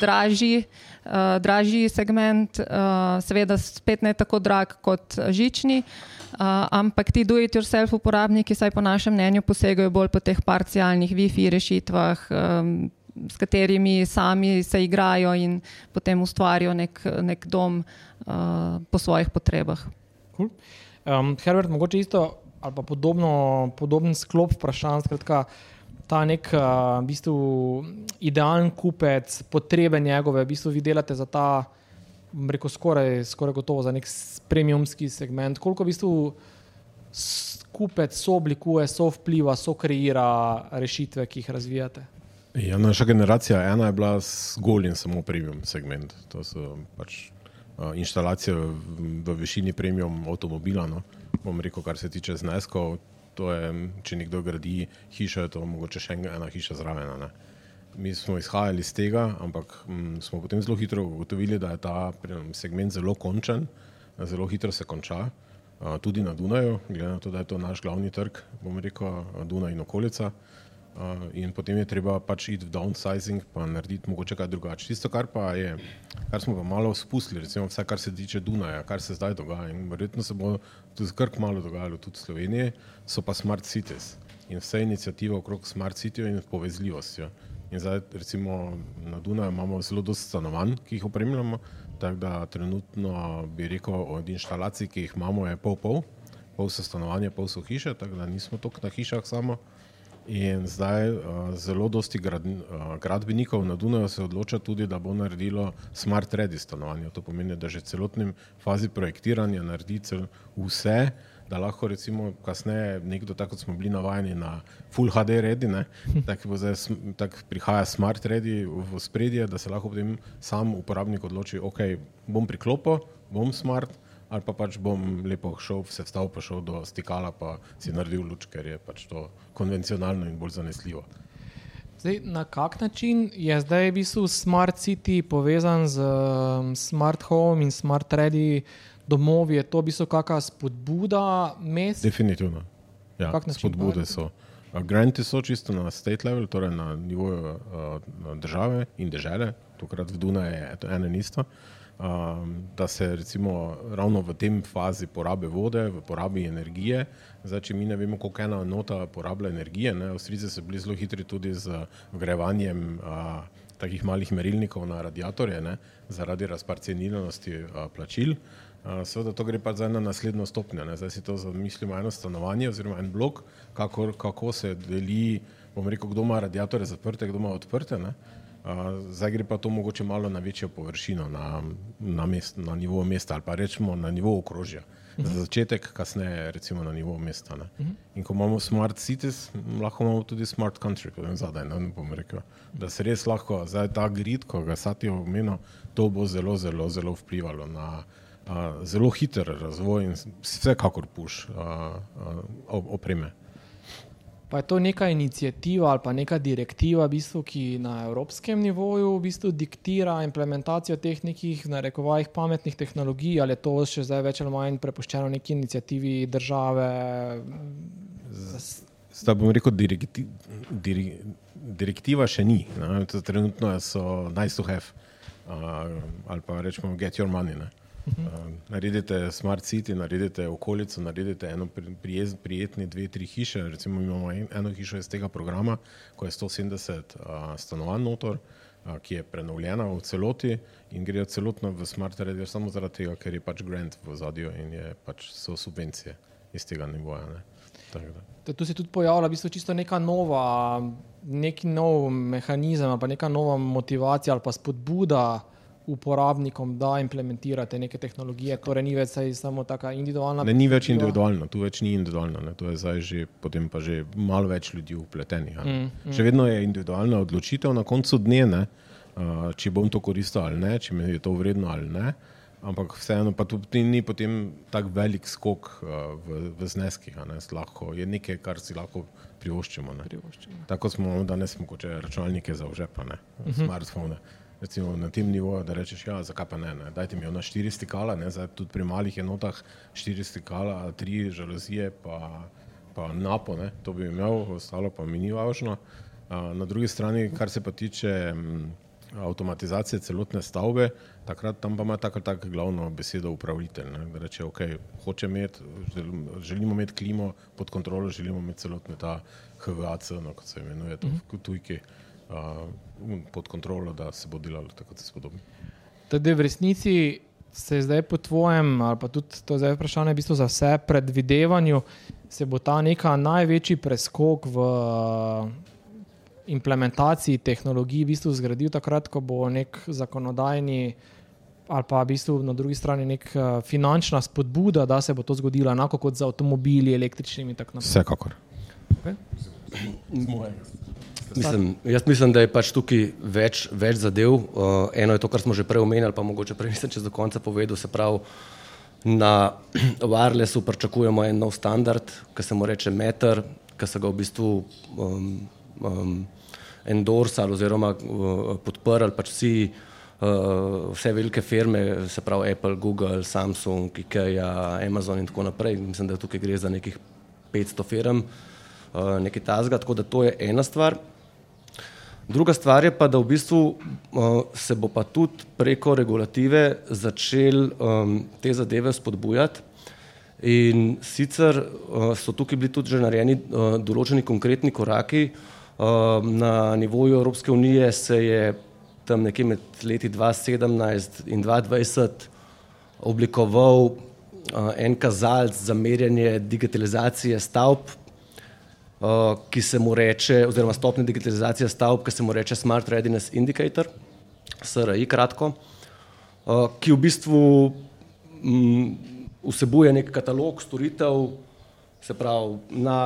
dražji, uh, dražji segment, uh, seveda spet ne tako drag kot žični, uh, ampak ti do-it-yourself uporabniki, saj po našem mnenju, posegajo bolj po teh parcialnih WiFi rešitvah. Um, S katerimi sami se igrajo in potem ustvarijo nek, nek dom uh, po svojih potrebah. Cool. Um, Herbert, mogoče isto ali pa podobno, podoben sklop vprašanj. Skratka, ta nek uh, v bistvu, idealen kupec, potrebe njegove, v bistvu vi delate za ta, reko, skoraj, skoraj gotovo za nek premiumski segment. Koliko v bistvu kupec so oblikuje, so vpliva, so kreira rešitve, ki jih razvijate? Ja, naša generacija ena je bila zgolj in samo premium segment. To so pač uh, inštalacije v, višini premium avtomobila. No. Bom rekel, kar se tiče zneskov, je, če nekdo gradi hišo, je to mogoče še ena hiša zraven. Ne? Mi smo izhajali iz tega, ampak m, smo potem zelo hitro ugotovili, da je ta segment zelo končen, zelo hitro se konča, a, tudi na Dunaju, glede na to, da je to naš glavni trg, bom rekel, Dunaj in okolica. Uh, in potem je treba pač iti v downsizing, pa narediti mogoče kaj drugače. Tisto, kar pa je, kar smo pa malo spustili, recimo vse, kar se tiče Dunaja, kar se zdaj dogaja in verjetno se bo tudi skrk malo dogajalo tudi v Sloveniji, so pa smart cities in vse inicijative okrog smart cityja in povezljivostjo. In zdaj recimo na Dunaju imamo zelo dosti stanovanj, ki jih opremljamo, tako da trenutno bi rekel od inštalacij, ki jih imamo, je pol pol, pol so stanovanja, pol so hiše, tako da nismo toliko na hišah samo. In zdaj uh, zelo dosti grad, uh, gradbenikov na Dunaju se odloča tudi, da bo naredilo smart ready stanovanje. To pomeni, da že v celotnem fazi projektiranja naredi vse, da lahko recimo kasneje nekdo, tako kot smo bili navajeni na full HD ready, tako tak prihaja smart ready v spredje, da se lahko potem sam uporabnik odloči, ok, bom priklopil, bom smart ali pa pač bom lepo šel, se vstal, pa šel do stikala, pa si naredil luč, ker je pač to konvencionalno in bolj zanesljivo. Zdaj, na kak način je zdaj v bistvu Smart City povezan z um, Smart Home in Smart Ready domovi? Je to v bistvu kakšna spodbuda mest? Definitivno. Ja, spodbude so. Granti so čisto na state level, torej na nivoju uh, države in države, tokrat v Dunaju je to eno in isto. Um, da se recimo ravno v tem fazi porabe vode, v porabi energije, zdaj, če mi ne vemo, koliko ena nota porablja energije, ne, Avstrijci so bili zelo hitri tudi z vgrevanjem uh, takih malih merilnikov na radiatorje, ne, zaradi razparceniranosti plačil. Seveda to gre pa zdaj na naslednjo stopnjo, ne, zdaj si to zamislimo eno stanovanje oziroma en blok, kako, kako se deli, bom rekel, kdo ima radiatorje zaprte, kdo ima odprte, ne, zdaj gre pa to mogoče malo na večjo površino, na, na, mest, na nivo mesta ali pa rečemo na nivo okrožja. Za začetek, kasneje, recimo na nivo mesta. Ne. In ko imamo smart cities, lahko imamo tudi smart country, potem zadaj, ne, ne rekel. Da se res lahko, zdaj ta grid, ko ga satijo v meno, to bo zelo, zelo, zelo vplivalo na a, zelo hiter razvoj in vsekakor puš a, a, opreme. Pa je to neka inicijativa ali pa neka direktiva, v bistvu, ki na evropskem nivoju v bistvu diktira implementacijo teh nekih, na rekovajih, pametnih tehnologij, ali je to še zdaj več ali manj prepuščeno neki inicijativi države? Zdaj bom rekel, direkti, diri, direktiva še ni. Trenutno so nice to have uh, ali pa rečemo get your money. Ne? Uh, naredite smart city, naredite okolico, naredite eno prijez, prijetni dve, tri hiše. Recimo imamo en, eno hišo iz tega programa, ko je 170 uh, stanovanj notor, uh, ki je prenovljena v celoti in gre celotno v smart radio samo zaradi tega, ker je pač grant v zadju in je pač so subvencije iz tega nivoja. Tu se tudi pojavlja v bistvu čisto neka nova, neki nov mehanizem, pa neka nova motivacija ali pa spodbuda uporabnikom, da implementirate neke tehnologije, torej ni več samo tako individualna. Ne, ni več individualno, tu več ni individualno, ne. tu je zdaj že, potem pa že malo več ljudi upletenih. Mm, mm. Še vedno je individualna odločitev na koncu dne, ne, uh, če bom to koristil ali ne, če mi je to vredno ali ne. Ampak vseeno pa tudi ni potem tako velik skok uh, v, v zneskih, lahko, je nekaj, kar si lahko privoščimo. privoščimo. Tako smo danes, mogoče računalnike za užepa, ne, uh mhm. -huh. Recimo, na tem nivoju, da rečeš, ja, zakaj pa ne, ne? dajte mi ona štiri stikala, ne? zdaj tudi pri malih enotah štiri stikala, tri žalozije, pa, pa napo, ne? to bi imel, ostalo pa mi ni važno. Na drugi strani, kar se pa tiče avtomatizacije celotne stavbe, takrat tam pa ima tako tako glavno besedo upravitelj, ne? da reče, ok, hoče imeti, želimo imeti klimo pod kontrolo, želimo imeti celotne ta HVAC, no, kot se imenuje to v tujki. Uh, pod kontrolo, da se bo delalo tako, kot se spodobi. Tudi v resnici se zdaj po tvojem, ali pa tudi to je vprašanje v bistvu za vse predvidevanju, se bo ta neka največji preskok v implementaciji tehnologij v bistvu zgradil takrat, ko bo nek zakonodajni ali pa v bistvu na drugi strani nek finančna spodbuda, da se bo to zgodilo enako kot z avtomobili, električnimi in tako naprej. Vsekakor. Okay. Mislim, jaz mislim, da je pač tukaj več, več zadev. Uh, eno je to, kar smo že prej omenjali, pa mogoče prej nisem čez do konca povedal. Se pravi, na wirelessu pričakujemo en nov standard, ki se mu reče meter, ki se ga v bistvu um, um, endorsali oziroma uh, podprli pač vsi, uh, vse velike firme, se pravi Apple, Google, Samsung, IKEA, Amazon in tako naprej. Mislim, da tukaj gre za nekih 500 firm. Uh, nekaj tazga, tako da to je ena stvar. Druga stvar je pa, da v bistvu uh, se bo pa tudi preko regulative začel um, te zadeve spodbujati. In sicer uh, so tukaj bili tudi že narejeni uh, določeni konkretni koraki. Uh, na nivoju Evropske unije se je tam nekje med leti 2017 in 2020 oblikoval uh, en kazalec za merjanje digitalizacije stavb uh, ki se mu reče, oziroma stopnja digitalizacije stavb, ki se mu reče Smart Readiness Indicator, SRI kratko, uh, ki v bistvu um, vsebuje nek katalog storitev, se pravi na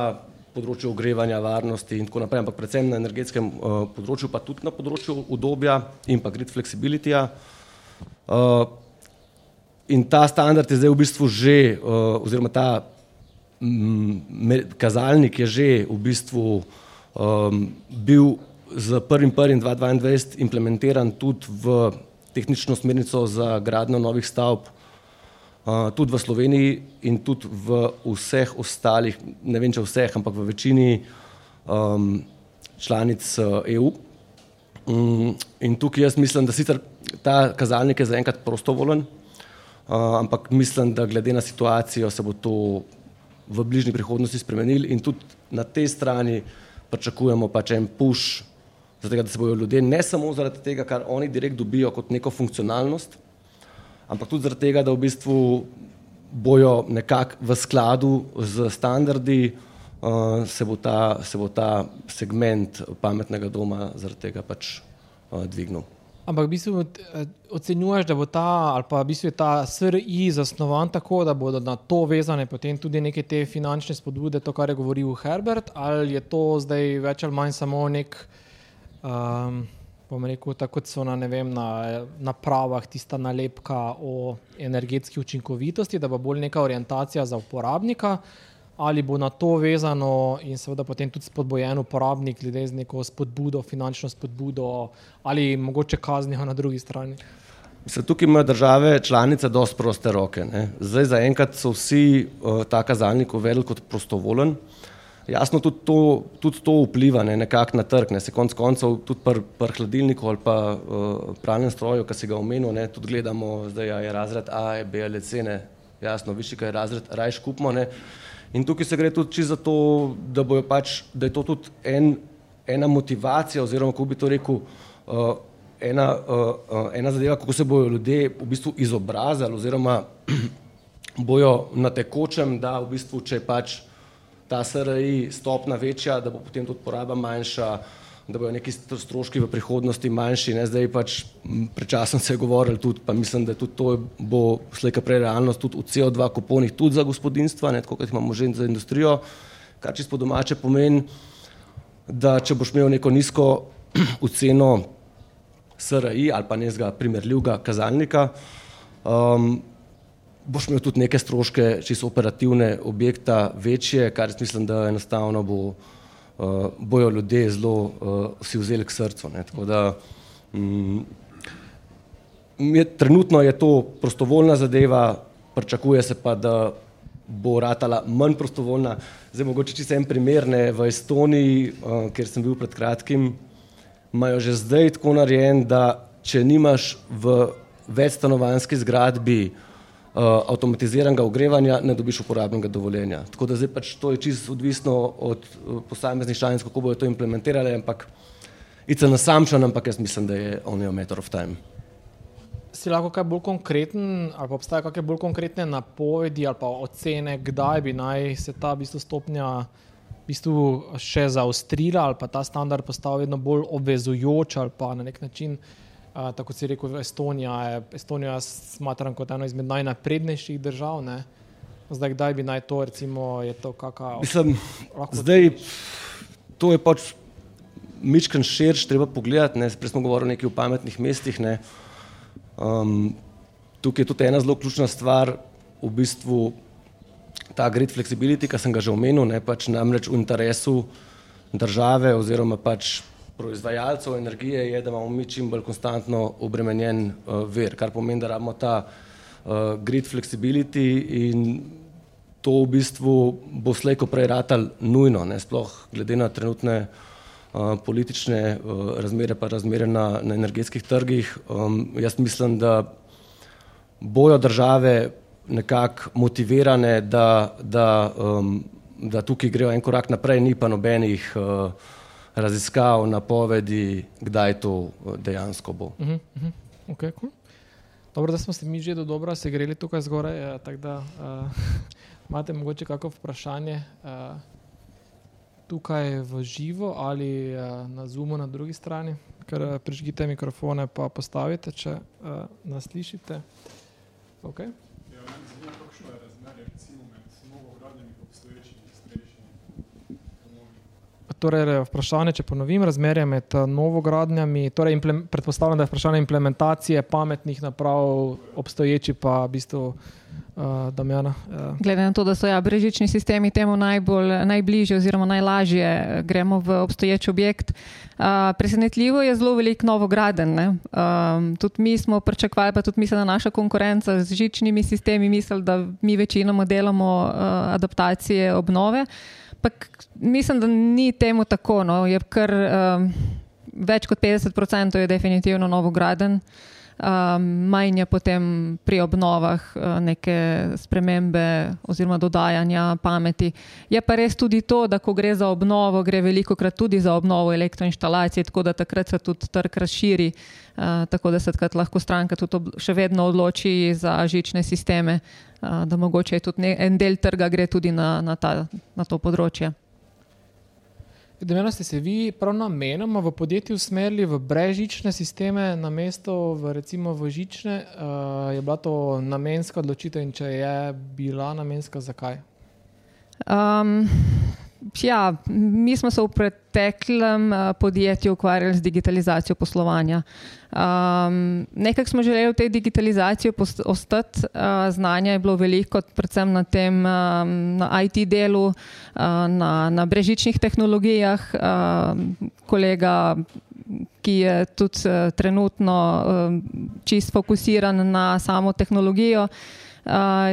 področju ogrevanja, varnosti in tako naprej, ampak predvsem na energetskem uh, področju, pa tudi na področju udobja in pa grid flexibilityja. Uh, in ta standard je zdaj v bistvu že, uh, oziroma ta kazalnik je že v bistvu um, bil z 1.1.2022 implementiran tudi v tehnično smernico za gradnjo novih stavb, uh, tudi v Sloveniji in tudi v vseh ostalih, ne vem če vseh, ampak v večini um, članic EU. Um, in tukaj jaz mislim, da sicer ta kazalnik je zaenkrat prostovolen, uh, ampak mislim, da glede na situacijo se bo to v bližnji prihodnosti spremenili in tudi na tej strani pričakujemo pač en push Zato, da se bodo ljudje ne samo zaradi tega, kar oni direkt dobijo kot neko funkcionalnost, ampak tudi zaradi tega, da v bistvu bojo nekako v skladu z standardi, uh, se, bo ta, se bo ta segment pametnega doma zaradi tega pač uh, dvignil. Ampak v bistvu eh, ocenjuješ, da bo ta, ali pa v bistvu je ta SRI zasnovan tako, da bodo na to vezane potem tudi neke te finančne spodbude, to, kar je govoril Herbert, ali je to zdaj več ali manj samo nek um, bom rekel, tako so na, vem, na napravah tista nalepka o energetski učinkovitosti, da bo bolj neka orientacija za uporabnika, ali bo na to vezano in seveda potem tudi spodbojen uporabnik, glede z neko spodbudo, finančno spodbudo ali mogoče kaznijo na drugi strani. Se tukaj imajo države članice dosti proste roke. Ne? Zdaj zaenkrat so vsi uh, ta kazalnik uvedli kot prostovolen. Jasno, tudi to, tudi to vpliva ne, nekako na trg, ne se konc koncev tudi pri pr hladilniku ali pa uh, pralnem stroju, ki si ga omenil, ne, tudi gledamo, zdaj je razred A, B ali C, ne, jasno, višji je razred, rajš kupmo. Ne. In tukaj se gre tudi za to, da, pač, da je to tudi en, ena motivacija, oziroma kako bi to rekel, uh, ena, uh, ena zadeva, kako se bodo ljudje v bistvu izobrazili, oziroma bojo na tekočem, da v bistvu, če pač ta SRI stopna večja, da bo potem tudi poraba manjša, da bodo neki stroški v prihodnosti manjši. Ne? Zdaj pač prečasno se je govorilo tudi, pa mislim, da tudi to bo slejka prej realnost tudi v CO2 kuponih tudi za gospodinstva, ne? tako kot imamo že za industrijo, kar čisto domače pomeni, da če boš imel neko nizko oceno SRI ali pa nezga primerljivega kazalnika, um, boš imel tudi neke stroške, čisto operativne objekta, večje, kar mislim, da enostavno bo, uh, bojo ljudje zelo uh, si vzeli k srcu. Ne. Tako da um, je, trenutno je to prostovoljna zadeva, pričakuje se pa, da bo ratala manj prostovoljna. Zdaj mogoče čisto en primer, ne, v Estoniji, uh, kjer sem bil pred kratkim, imajo že zdaj tako narejen, da če nimaš v večstanovanski zgradbi avtomatiziranega ogrevanja, ne dobiš uporabnega dovoljenja. Tako da zdaj pač to je čisto odvisno od uh, posameznih članic, kako bodo to implementirali, ampak it's an assumption, ampak jaz mislim, da je only a matter of time. Si lahko kaj bolj konkreten, ali pa obstaja kakšne bolj konkretne napovedi ali pa ocene, kdaj bi naj se ta v bistvu stopnja v bistvu še zaostrila ali pa ta standard postal vedno bolj obvezujoč ali pa na nek način uh, tako si rekel, Estonija. Estonijo smatram kot eno izmed najnaprednejših držav. Ne? Zdaj, kdaj bi naj to, recimo, je to kakšno? Mislim, zdaj to je pač mičken širš, treba pogledati. Prej smo govorili nekaj o pametnih mestih. Um, tukaj je tudi ena zelo ključna stvar, v bistvu ta grid flexibility, ki sem ga že omenil, ne pač namreč v interesu države oziroma pač proizvajalcev energije je, da imamo mi čim bolj konstantno obremenjen uh, vir, kar pomeni, da imamo ta uh, grid flexibility in to v bistvu bo slejko prej ratal nujno, ne, sploh glede na trenutne uh, politične uh, razmere pa razmere na, na energetskih trgih. Um, jaz mislim, da bojo države nekako motivirane, da, da, um, da tukaj grejo en korak naprej, ni pa nobenih uh, raziskav, napovedi, kdaj to eh, dejansko bo. Uh -huh, uh -huh. Okay, cool. Dobro, da smo se mi že do dobro se greli tukaj zgoraj. Uh, da, uh, imate morda kakšno vprašanje uh, tukaj v živo ali uh, na Zoomu na drugi strani, ker uh, prižgite mikrofone, pa postavite, če uh, nas slišite. Okay. Torej vprašanje, če ponovim, razmerje med novogradnjami. Torej predpostavljam, da je vprašanje implementacije pametnih naprav, obstoječi pa v bistvu. Uh, Damjana, uh. Glede na to, da so ja, brežični sistemi temu najbolj, najbližje, oziroma najlažje, gremo v obstoječ objekt. Uh, presenetljivo je zelo veliko novograden. Um, tudi mi smo pričakovali, pa tudi mislim, da naša konkurenca z žičnimi sistemi misli, da mi večinoma delamo uh, adaptacije, obnove. Pa mislim, da ni temu tako. No. Je kar um, več kot 50% je definitivno novograden. Uh, um, manj je potem pri obnovah uh, neke spremembe oziroma dodajanja pameti. Je pa res tudi to, da ko gre za obnovo, gre veliko krat tudi za obnovo elektroinštalacije, tako da takrat se tudi trg razširi, uh, tako da se takrat lahko stranka tudi še vedno odloči za žične sisteme, uh, da mogoče tudi ne, en del trga gre tudi na, na, ta, na to področje. Da ste se vi prav namenoma v podjetju usmerili v brežične sisteme, na mesto v, recimo, v žične. Uh, je bila to namenska odločitev in če je bila namenska, zakaj? Um, Ja, mi smo se v preteklem uh, podjetju ukvarjali z digitalizacijo poslovanja. Um, Nekaj smo želeli v tej digitalizaciji ostati, uh, znanja je bilo veliko, predvsem na tem um, na IT delu, uh, na, na brežičnih tehnologijah. Uh, kolega, ki je tudi uh, trenutno uh, čist fokusiran na samo tehnologijo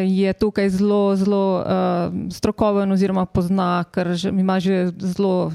je tukaj zelo, zelo uh, strokoven, oziroma pozna, ker že, ima že zelo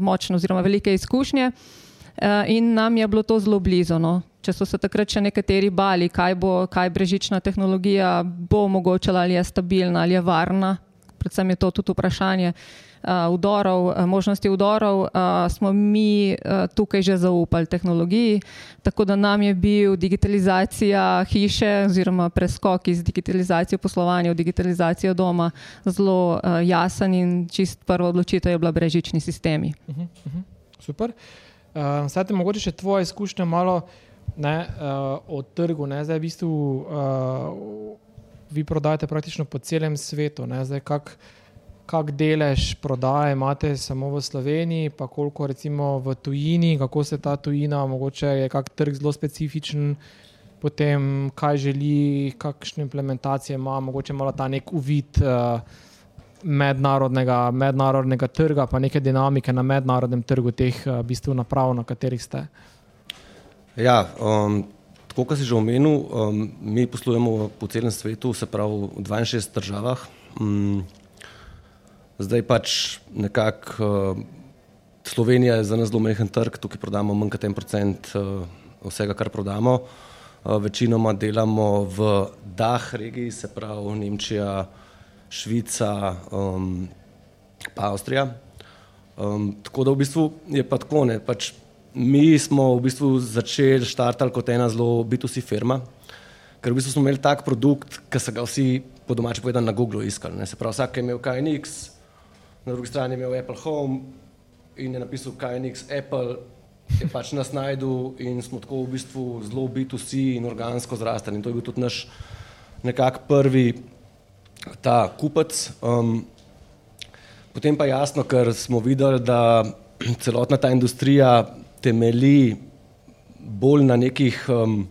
močne, oziroma velike izkušnje. Uh, in nam je bilo to zelo blizu. No. Če so se takrat še nekateri bali, kaj bo, kaj brežična tehnologija bo omogočala, ali je stabilna, ali je varna, predvsem je to tudi vprašanje. Uh, udorov, možnosti udorov, smo mi tukaj že zaupali tehnologiji. Tako da nam je bil digitalizacija hiše oziroma preskok iz digitalizacije poslovanja v digitalizacijo doma zelo jasen in čist prva odločitev je bila brežični sistemi. Uh -huh, uh -huh. Super. Uh, Zdaj, mogoče še tvoje izkušnje malo ne, uh, o trgu. Ne? Zdaj, v bistvu, uh, vi prodajate praktično po celem svetu. Zdaj, kak, kak delež prodaje imate samo v Sloveniji, pa koliko recimo v tujini, kako se ta tujina, mogoče je kak trg zelo specifičen, potem kaj želi, kakšne implementacije ima, mogoče malo ta nek uvid uh, mednarodnega, mednarodnega trga, pa neke dinamike na mednarodnem trgu teh uh, bistvu naprav, na katerih ste. Ja, um, tako kot si že omenil, um, mi poslujemo po celem svetu, se pravi v 62 državah. Um, Zdaj pač nekako uh, Slovenija je za nas zelo mehen trg, tukaj prodamo manj kot en procent uh, vsega, kar prodamo. Uh, večinoma delamo v DAH regiji, se pravi Nemčija, Švica, um, pa Avstrija. Um, tako da v bistvu je pa tako, ne, pač mi smo v bistvu začeli štartali kot ena zelo B2C firma, ker v bistvu smo imeli tak produkt, ki so ga vsi po domači povedano na Google iskali. Ne, se pravi, vsak je imel KNX, na drugi strani je imel Apple Home in je napisal KNX Apple, je pač nas najdel in smo tako v bistvu zelo B2C in organsko zrastali. In to je bil tudi naš nekak prvi ta kupec. Um, potem pa jasno, ker smo videli, da celotna ta industrija temeli bolj na nekih um,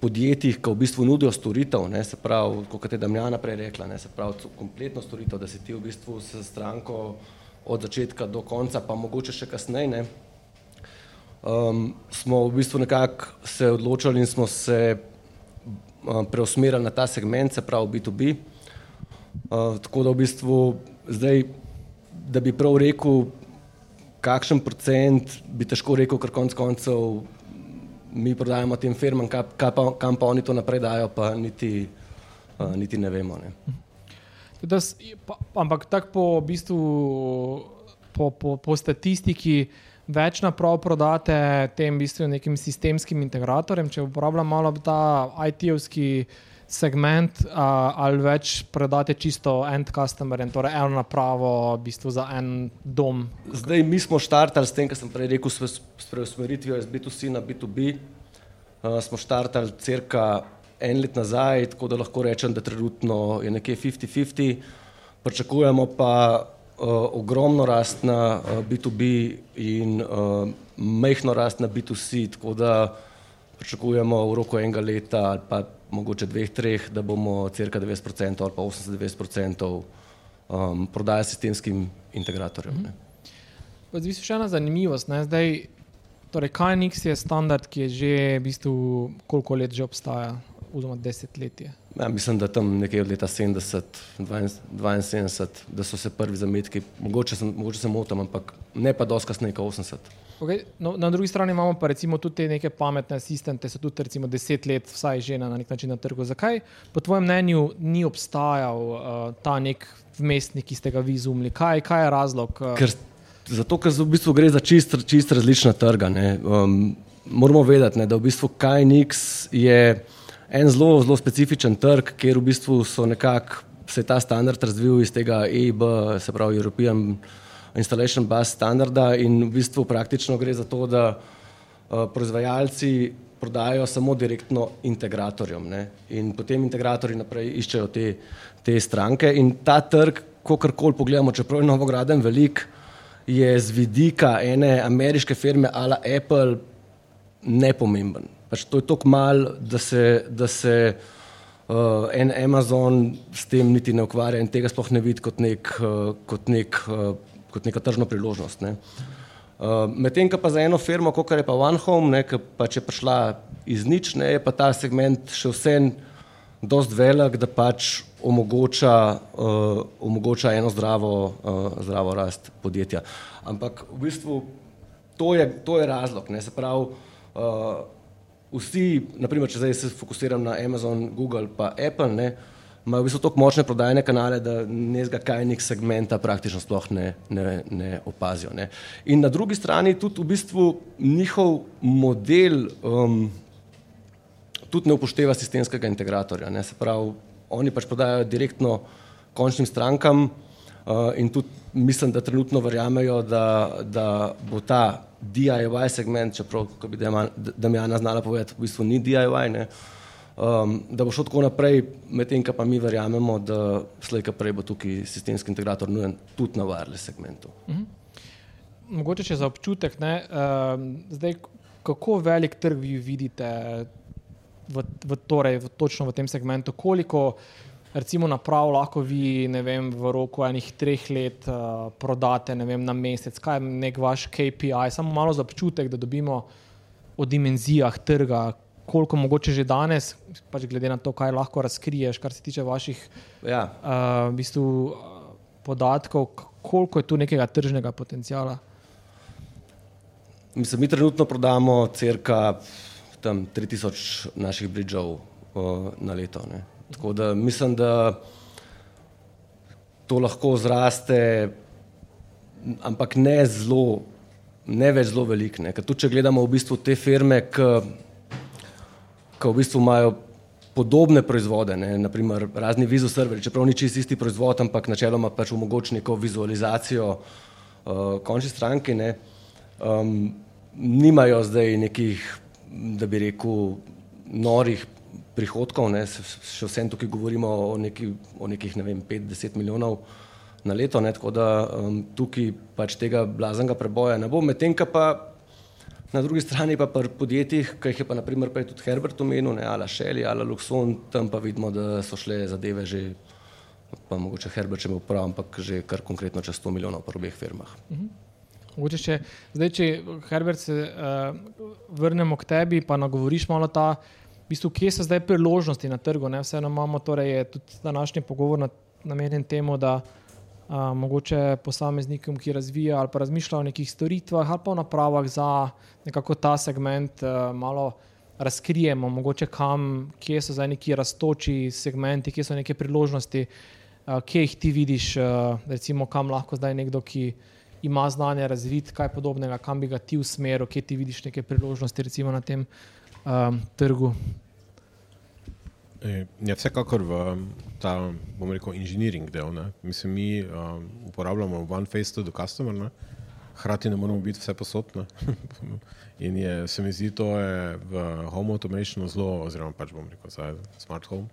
podjetjih, ki v bistvu nudijo storitev, ne, se pravi, kot je Damjana prej rekla, ne, se pravi, kompletno storitev, da si ti v bistvu s stranko od začetka do konca, pa mogoče še kasneje, ne, um, smo v bistvu nekako se odločili in smo se um, preusmerili na ta segment, se pravi B2B. Uh, eh, tako da v bistvu zdaj, da bi prav rekel, kakšen procent, bi težko rekel, ker konc koncev mi prodajamo tem firmam, kam pa, kam pa oni to naprej dajo, pa niti, uh, niti ne vemo. Ne. Da, pa, ampak tako po, v bistvu, po, po, po statistiki več naprav prodate tem v bistvu nekim sistemskim integratorjem, če uporabljam malo ta IT-ovski segment uh, ali več predate čisto end customerjem, torej eno napravo v bistvu za en dom. Zdaj mi smo štartali s tem, kar sem prej rekel, s preusmeritvijo iz B2C na B2B. Uh, smo štartali cirka en let nazaj, tako da lahko rečem, da trenutno je nekje 50-50. Pričakujemo pa ogromno rast na uh, B2B in uh, mehko rast na B2C, tako da pričakujemo v roku enega leta ali pa mogoče dveh, treh, da bomo crka 90% ali pa 80-90% um, prodajali sistemskim integratorjem. Mm -hmm. Zdaj, še ena zanimivost. Ne? Zdaj, torej, KNX je standard, ki je že v bistvu koliko let že obstaja, oziroma desetletje. Ja, mislim, da tam nekje od leta 70, 72, da so se prvi zametki, mogoče se, mogoče se motim, ampak ne pa dosti kasneje, 80. Okay. No, na drugi strani imamo pa recimo tudi te neke pametne asistente, so tudi recimo deset let vsaj že na nek način na trgu. Zakaj po tvojem mnenju ni obstajal uh, ta nek vmesnik, ki ste ga vi izumili? Kaj, kaj je razlog? Uh? Ker, zato, ker v bistvu gre za čist, čist različna trga. Um, moramo vedeti, ne, da v bistvu KNX je en zelo, zelo specifičen trg, kjer v bistvu so nekako se ta standard razvil iz tega EIB, se pravi European Installation Bus standarda in v bistvu praktično gre za to, da uh, proizvajalci prodajajo samo direktno integratorjem ne? in potem integratorji naprej iščejo te, te stranke in ta trg, kakorkoli pogledamo, čeprav je novograden velik, je z vidika ene ameriške firme ala Apple nepomemben pač to je tako malo, da se, da se uh, en Amazon s tem niti ne ukvarja in tega sploh ne vidi kot, nek, uh, kot, nek, uh, kot neka tržna priložnost. Ne. Uh, Medtem pa za eno firmo, kot je pa OneHome, ki pa če prišla iz nič, ne, je pa ta segment še vsem dost velik, da pač omogoča, uh, omogoča eno zdravo, uh, zdravo rast podjetja. Ampak v bistvu to je, to je razlog. Ne, se pravi, uh, vsi, naprimer, če zdaj se fokusiram na Amazon, Google pa Apple, ne, imajo v bistvu tako močne prodajne kanale, da nezga kajnih segmenta praktično sploh ne, ne, ne opazijo. Ne. In na drugi strani tudi v bistvu njihov model um, tudi ne upošteva sistemskega integratorja. Ne. Se pravi, oni pač prodajajo direktno končnim strankam uh, in tudi mislim, da trenutno verjamejo, da, da bo ta DIY segment, čeprav da mi Ana znala povedati, v bistvu ni DIY, ne, um, da bo šlo tako naprej, medtem pa mi verjamemo, da slejka prej bo tukaj sistemski integrator nujen tudi na wireless segmentu. Mhm. Mogoče še za občutek, ne, um, zdaj, kako velik trg vi vidite v, v, torej, v, točno v tem segmentu, koliko recimo naprav lahko vi vem, v roku enih treh let uh, prodate vem, na mesec, kaj je nek vaš KPI, samo malo za občutek, da dobimo o dimenzijah trga, koliko mogoče že danes, pač glede na to, kaj lahko razkriješ, kar se tiče vaših ja. uh, v bistvu, uh, podatkov, koliko je tu nekega tržnega potencijala. Mislim, mi trenutno prodamo crka 3000 naših bridžov uh, na leto. Ne. Tako da mislim, da to lahko zraste, ampak ne zelo, ne več zelo velik. Tudi če gledamo v bistvu te firme, ki v bistvu imajo podobne proizvode, ne? naprimer razni vizuserveri, čeprav ni čisto isti proizvod, ampak načeloma pač omogoča neko vizualizacijo uh, končni stranki, ne? um, nimajo zdaj nekih, da bi rekel, norih prihodkov, ne, še vsem tukaj govorimo o, neki, o nekih ne 5-10 milijonov na leto, ne, tako da um, tukaj pač tega blaznega preboja ne bo. Medtem pa na drugi strani pa pri podjetjih, ki jih je pa naprimer prej tudi Herbert omenil, ne, ala Shelley, ala Luxon, tam pa vidimo, da so šle zadeve že, pa mogoče Herbert še imel prav, ampak že kar konkretno čez 100 milijonov pri obeh firmah. Mhm. Če, zdaj, če Herbert se uh, vrnemo k tebi, pa nagovoriš malo ta bistvu, kje so zdaj priložnosti na trgu. Ne? Vseeno imamo torej, tudi današnji pogovor namenjen temu, da a, mogoče posameznikom, ki razvijajo ali pa razmišljajo o nekih storitvah ali pa o napravah za nekako ta segment, a, malo razkrijemo, mogoče kam, kje so zdaj neki raztoči segmenti, kje so neke priložnosti, a, kje jih ti vidiš, a, recimo kam lahko zdaj nekdo, ki. Ima znanje razviti, kaj podobnega, kam bi ga ti usmeril, kje ti vidiš neke priložnosti, recimo na tem trgu. Je ja, vsekakor v ta, bomo rekel, inženiring del. Ne? Mislim, mi um, uporabljamo One Face to the Customer. Ne? hkrati ne moramo biti vse posodne. In je, se mi zdi, to je v home automationu zelo, oziroma pač bom rekel, zdaj smart home,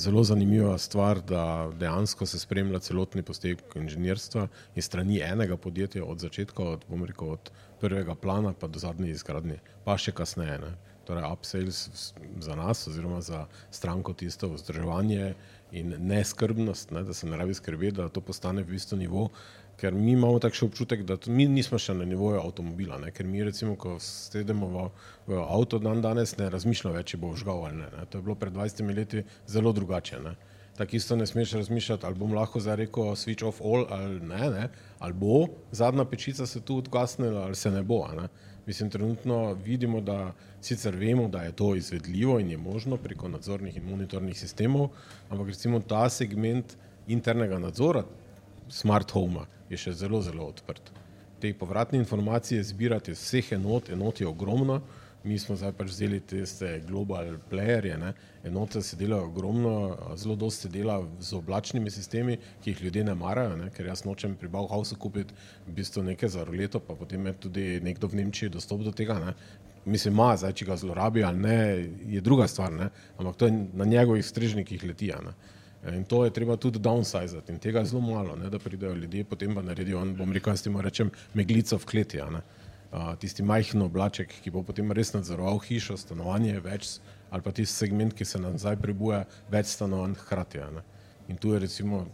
zelo zanimiva stvar, da dejansko se spremlja celotni postek inženirstva in strani enega podjetja od začetka, od, bom rekel, od prvega plana pa do zadnje izgradnje, pa še kasneje. Ne. Torej, upsales za nas, oziroma za stranko, tisto vzdrževanje in neskrbnost, ne, da se ne rabi skrbeti, da to postane v isto nivo, ker mi imamo takšen občutek, da mi nismo še na nivoju avtomobila, ne? ker mi recimo, ko sedemo v, v avto dan danes, ne razmišljamo več, če bo žgal ali ne, ne. To je bilo pred 20 leti zelo drugače. Ne? Tako isto ne smeš razmišljati, ali bom lahko zdaj rekel switch off all ali ne, ne? ali bo zadnja pečica se tu odgasnila ali se ne bo. Ne? Mislim, trenutno vidimo, da sicer vemo, da je to izvedljivo in je možno preko nadzornih in monitornih sistemov, ampak recimo ta segment internega nadzora smart homa je še zelo, zelo odprt. Te povratne informacije zbirati iz vseh enot, enot je ogromno, mi smo zdaj pač vzeli tiste global playerje, ne? enote se delajo ogromno, zelo dosti se dela z oblačnimi sistemi, ki jih ljudje ne marajo, ne? ker jaz nočem pri Bauhausu kupiti v bistvu nekaj za roleto, pa potem je tudi nekdo v Nemčiji dostop do tega, ne? mislim, ima, zdaj če ga zlorabi ali ne, je druga stvar, ne? ampak to je na njegovih strežnikih letija. Ne? In to je treba tudi downsizati in tega je zelo malo, ne, da pridejo ljudje, potem pa naredijo, on, bom rekel, s tem rečem, meglico v kleti, uh, tisti majhen oblaček, ki bo potem res nadzoroval hišo, stanovanje, več, ali pa tisti segment, ki se nam zdaj prebuja, več stanovanj hkrati. In tu je recimo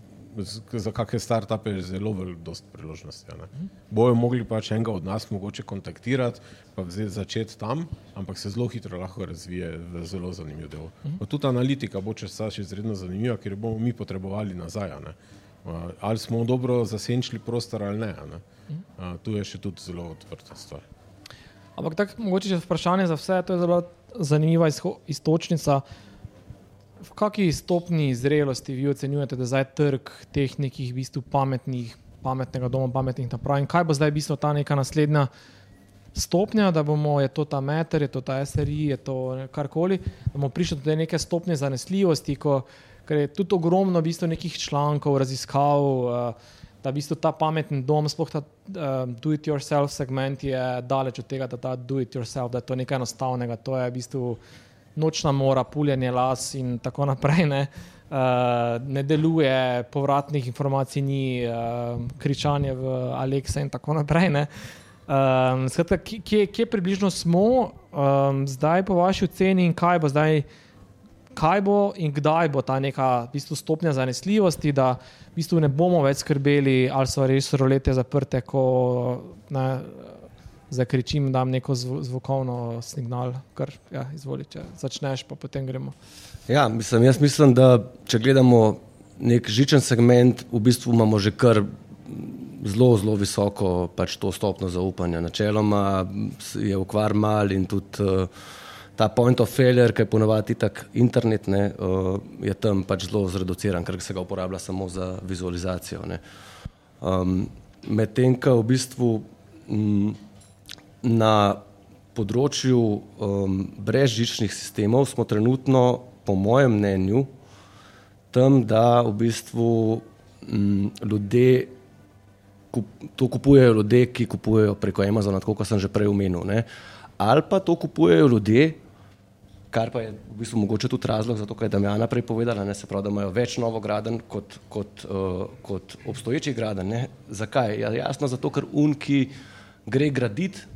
za kakšne start-upe zelo veliko priložnosti. Ja, Bojo mogli pač enega od nas mogoče kontaktirati, pa začeti tam, ampak se zelo hitro lahko razvije v zelo zanimiv del. Pa tudi analitika bo čez čas izredno zanimiva, ker bomo mi potrebovali nazaj. Ne? Ali smo dobro zasenčili prostor ali ne. ne? Tu je še tudi zelo odprta stvar. Ampak tako mogoče vprašanje za vse, to je zelo zanimiva istočnica. V kakšni stopni zrelosti vi ocenjujete, da je zdaj trg teh nekih v bistvu pametnih, pametnega doma, pametnih naprav in kaj bo zdaj v bistvu ta neka naslednja stopnja, da bomo, je to ta meter, je to ta SRI, je to karkoli, da bomo prišli do neke stopnje zanesljivosti, ko, ker je tudi ogromno v bistvu nekih člankov, raziskav, uh, da v bistvu ta pametni dom, sploh ta uh, do-it-yourself segment je daleč od tega, da ta do-it-yourself, da je to nekaj enostavnega, to je v bistvu nočna mora, puljenje las in tako naprej. Ne, uh, ne deluje, povratnih informacij ni, uh, kričanje v Alexa in tako naprej. Um, skratka, kje, kje približno smo um, zdaj, po vaši oceni, in kaj bo zdaj, kaj bo in kdaj bo ta neka v bistvu, stopnja zanesljivosti, da v bistvu ne bomo več skrbeli, ali so res rolete zaprte, ko ne, zakričim, da imam neko zvokovno signal, kar ja, izvoli, če začneš, pa potem gremo. Ja, mislim, jaz mislim, da če gledamo nek žičen segment, v bistvu imamo že kar zelo, zelo visoko pač to stopno zaupanja. Načeloma je ukvar mal in tudi uh, ta point of failure, ki je ponovadi tak internet, ne, uh, je tam pač zelo zreduciran, ker se ga uporablja samo za vizualizacijo. Um, Medtem, ko v bistvu m, na področju um, brezžičnih sistemov smo trenutno, po mojem mnenju, tam, da v bistvu um, ljudje kup, to kupujejo ljudje, ki kupujejo preko Amazona, kot sem že prej omenil. Ne? Ali pa to kupujejo ljudje, kar pa je v bistvu mogoče tudi razlog za to, kar je Damjana prej povedala, ne? se pravi, da imajo več novograden kot, kot, uh, kot obstoječih graden. Zakaj? Ja, jasno, zato ker unki gre graditi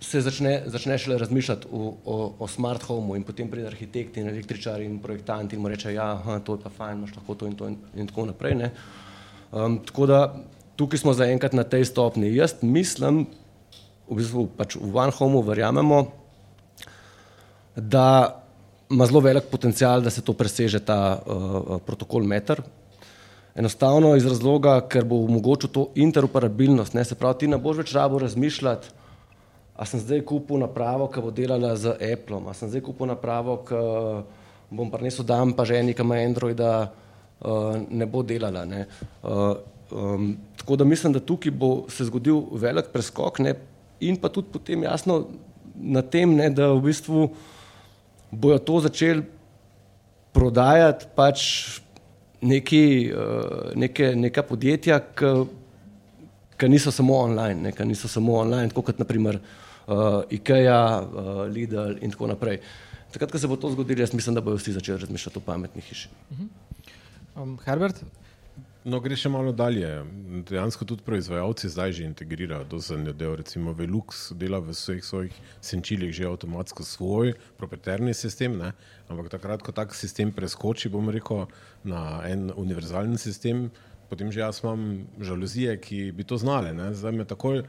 se začne, začne šele razmišljati o, o, o smart homeu in potem pride arhitekt in električar in projektant in mu reče, ja, aha, to je pa fajn, imaš lahko to in to in, in tako naprej. Um, tako da tukaj smo zaenkrat na tej stopni. Jaz mislim, v bistvu pač v One Homeu verjamemo, da ima zelo velik potencial, da se to preseže ta uh, protokol meter. Enostavno iz razloga, ker bo omogočil to interoperabilnost, ne? se pravi, ti ne boš več rabo razmišljati, a sem zdaj kupil napravo, ki bo delala z Apple, a sem zdaj kupil napravo, ki bom prinesel dan, pa že nekaj ima Androida, uh, ne bo delala. Ne. Uh, um, tako da mislim, da tukaj bo se zgodil velik preskok ne, in pa tudi potem jasno na tem, ne, da v bistvu bojo to začeli prodajati pač neki, uh, neke, neka podjetja, ki niso samo online, ki niso samo online, kot naprimer uh, IKEA, uh, Lidl in tako naprej. Takrat, ko se bo to zgodilo, jaz mislim, da bodo vsi začeli razmišljati o pametnih hiši. Uh -huh. um, Herbert, No, gre še malo dalje. Dejansko tudi proizvajalci zdaj že integrirajo do zadnjega dela. Recimo Velux dela v vseh svojih senčilih že avtomatsko svoj proprietarni sistem, ne? ampak takrat, ko tak sistem preskoči, bom rekel, na en univerzalen sistem, potem že jaz imam žaluzije, ki bi to znale. Ne? Zdaj me takoj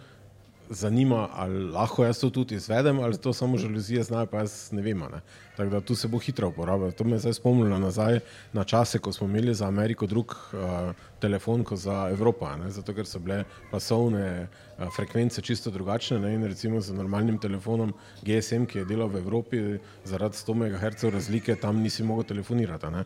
zanima, ali lahko jaz to tudi izvedem, ali to samo žaluzije znajo, pa jaz ne vem. Ne. Tako da tu se bo hitro uporabljalo. To me je zdaj spomnilo nazaj na čase, ko smo imeli za Ameriko drug uh, telefon kot za Evropo, ne. zato ker so bile pasovne uh, frekvence čisto drugačne. Ne. In recimo z normalnim telefonom GSM, ki je delal v Evropi, zaradi 100 MHz razlike tam nisi mogel telefonirati. Ne.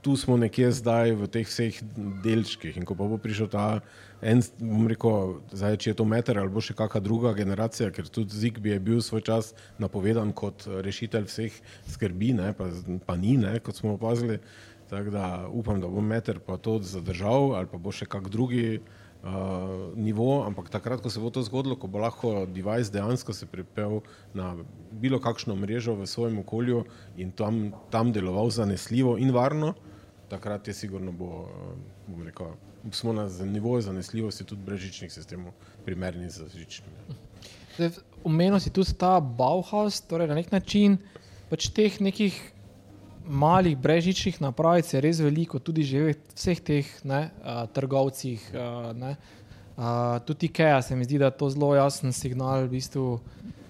Tu smo nekje zdaj v teh vseh delčkih in ko pa bo prišel ta en, bom rekel, zdaj, če je to meter ali bo še kakšna druga generacija, ker tudi Zigbee je bil svoj čas napovedan kot rešitelj vseh skrbi, ne, pa, pa ni, ne, kot smo opazili. Tako da upam, da bo meter pa to zadržal ali pa bo še kak drugi uh, nivo, ampak takrat, ko se bo to zgodilo, ko bo lahko device dejansko se pripel na bilo kakšno mrežo v svojem okolju in tam, tam deloval zanesljivo in varno, takrat je sigurno bo, bom rekel, smo na nivoju zanesljivosti tudi brežičnih sistemov, primerni za žičnimi. Umenil si tudi ta Bauhaus, torej na nek način pač teh nekih malih brežičnih napravic je res veliko, tudi že v vseh teh ne, uh, trgovcih. Uh, ne, uh, tudi IKEA se mi zdi, da je to zelo jasen signal, v bistvu,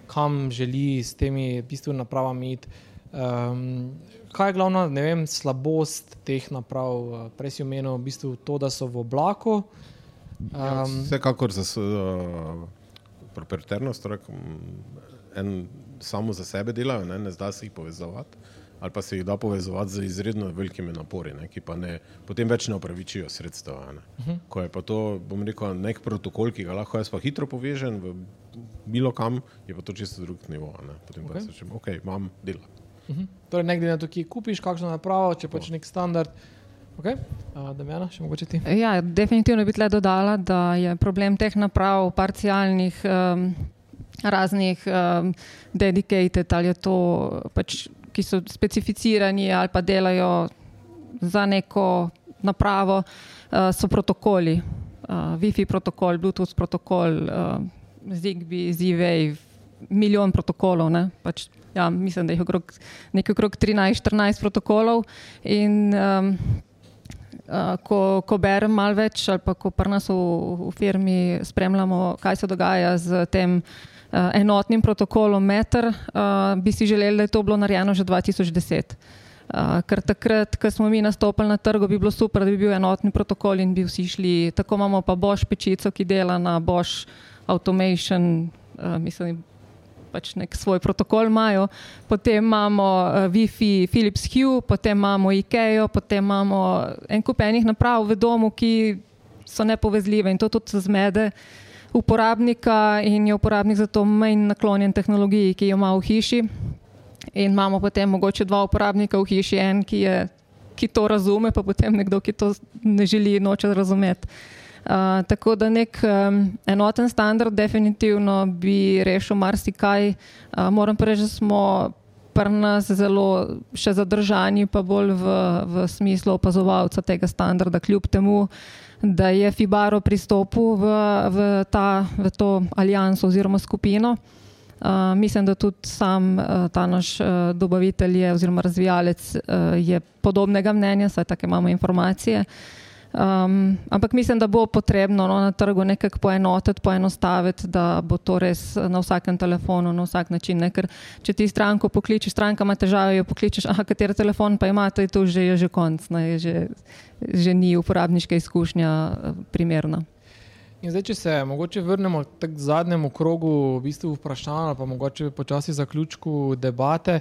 kam želi s temi v bistvu, napravami iti. Um, kaj je glavna vem, slabost teh naprav? Prej si omenil v bistvu to, da so v oblaku. Um, ja, vsekakor za uh, proprietarnost, torej, en samo za sebe delajo, ne, ne zda se jih povezovati. Ali pa se jih da povezovati z izredno velikimi napori, ne, ki pa ne, potem več ne upravičijo sredstva. Ne. Uh mhm. -huh. Ko je pa to, bom rekel, nek protokol, ki ga lahko jaz pa hitro povežem v bilo kam, je pa to čisto drug nivo. Ne. Potem okay. pa se rečem, ok, imam delo. Uh -huh. Torej, ne glede na to, ki kupiš, kakšno napravo, če pač nek standard. Okay. Uh, Damjana, ja, definitivno bi tle dodala, da je problem teh naprav, parcialnih, um, raznih um, dedicated ali to, pač, ki so specificirani ali pa delajo za neko napravo, uh, so protokoli. Uh, Wi-Fi protokol, Bluetooth protokol, uh, Zigbee, Z-Wave, milijon protokolov. Pač ja, mislim, da je okrog, okrog 13-14 protokolov. In, um, uh, ko, ko berem malo več, ali pa ko pri nas v, v firmi spremljamo, kaj se dogaja z tem uh, enotnim protokolom Meter, uh, bi si želeli, da je to bilo narejeno že 2010. Uh, ker takrat, ko smo mi nastopili na trgu, bi bilo super, da bi bil enotni protokol in bi vsi šli. Tako imamo pa Bosch pečico, ki dela na Bosch Automation, uh, mislim, pač nek svoj protokol imajo. Potem imamo uh, Wi-Fi, Philips Hue, potem imamo IKEA, potem imamo en kup enih naprav v domu, ki so nepovezljive in to tudi zmede uporabnika in je uporabnik zato manj naklonjen tehnologiji, ki jo ima v hiši. In imamo potem mogoče dva uporabnika v hiši, en, ki, je, ki to razume, pa potem nekdo, ki to ne želi noče razumeti. Uh, tako da nek um, enoten standard definitivno bi rešil marsikaj. Uh, moram pa reči, da smo pri nas zelo še zadržani, pa bolj v, v smislu opazovalca tega standarda, kljub temu, da je Fibaro pristopil v, v, ta, v to alijanso oziroma skupino. Uh, mislim, da tudi sam uh, ta naš uh, dobavitelj je, oziroma razvijalec uh, je podobnega mnenja, saj tako imamo informacije. Uh, Um, ampak mislim, da bo potrebno no, na trgu nekako poenotiti, poenostaviti, da bo to res na vsakem telefonu, na vsak način. Ne? Ker če ti stranko pokličeš, stranka ima težave, jo pokličeš, ah, kateri telefon pa ima, to je to že, je že konc, je že, že ni uporabniška izkušnja primerna. In zdaj, če se mogoče vrnemo k zadnjemu krogu, v bistvu vprašanja, pa mogoče počasi zaključku debate.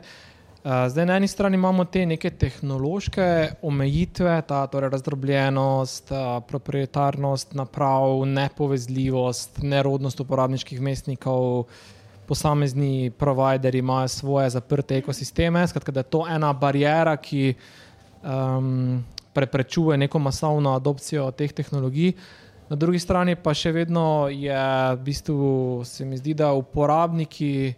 Zdaj, na eni strani imamo te neke tehnološke omejitve, ta torej razdrobljenost, eh, proprietarnost naprav, nepovezljivost, nerodnost uporabniških mestnikov, posamezni provideri imajo svoje zaprte ekosisteme. Skratka, da je to ena barijera, ki um, preprečuje neko masovno adopcijo teh tehnologij. Na drugi strani pa še vedno je, v bistvu, se mi zdi, da uporabniki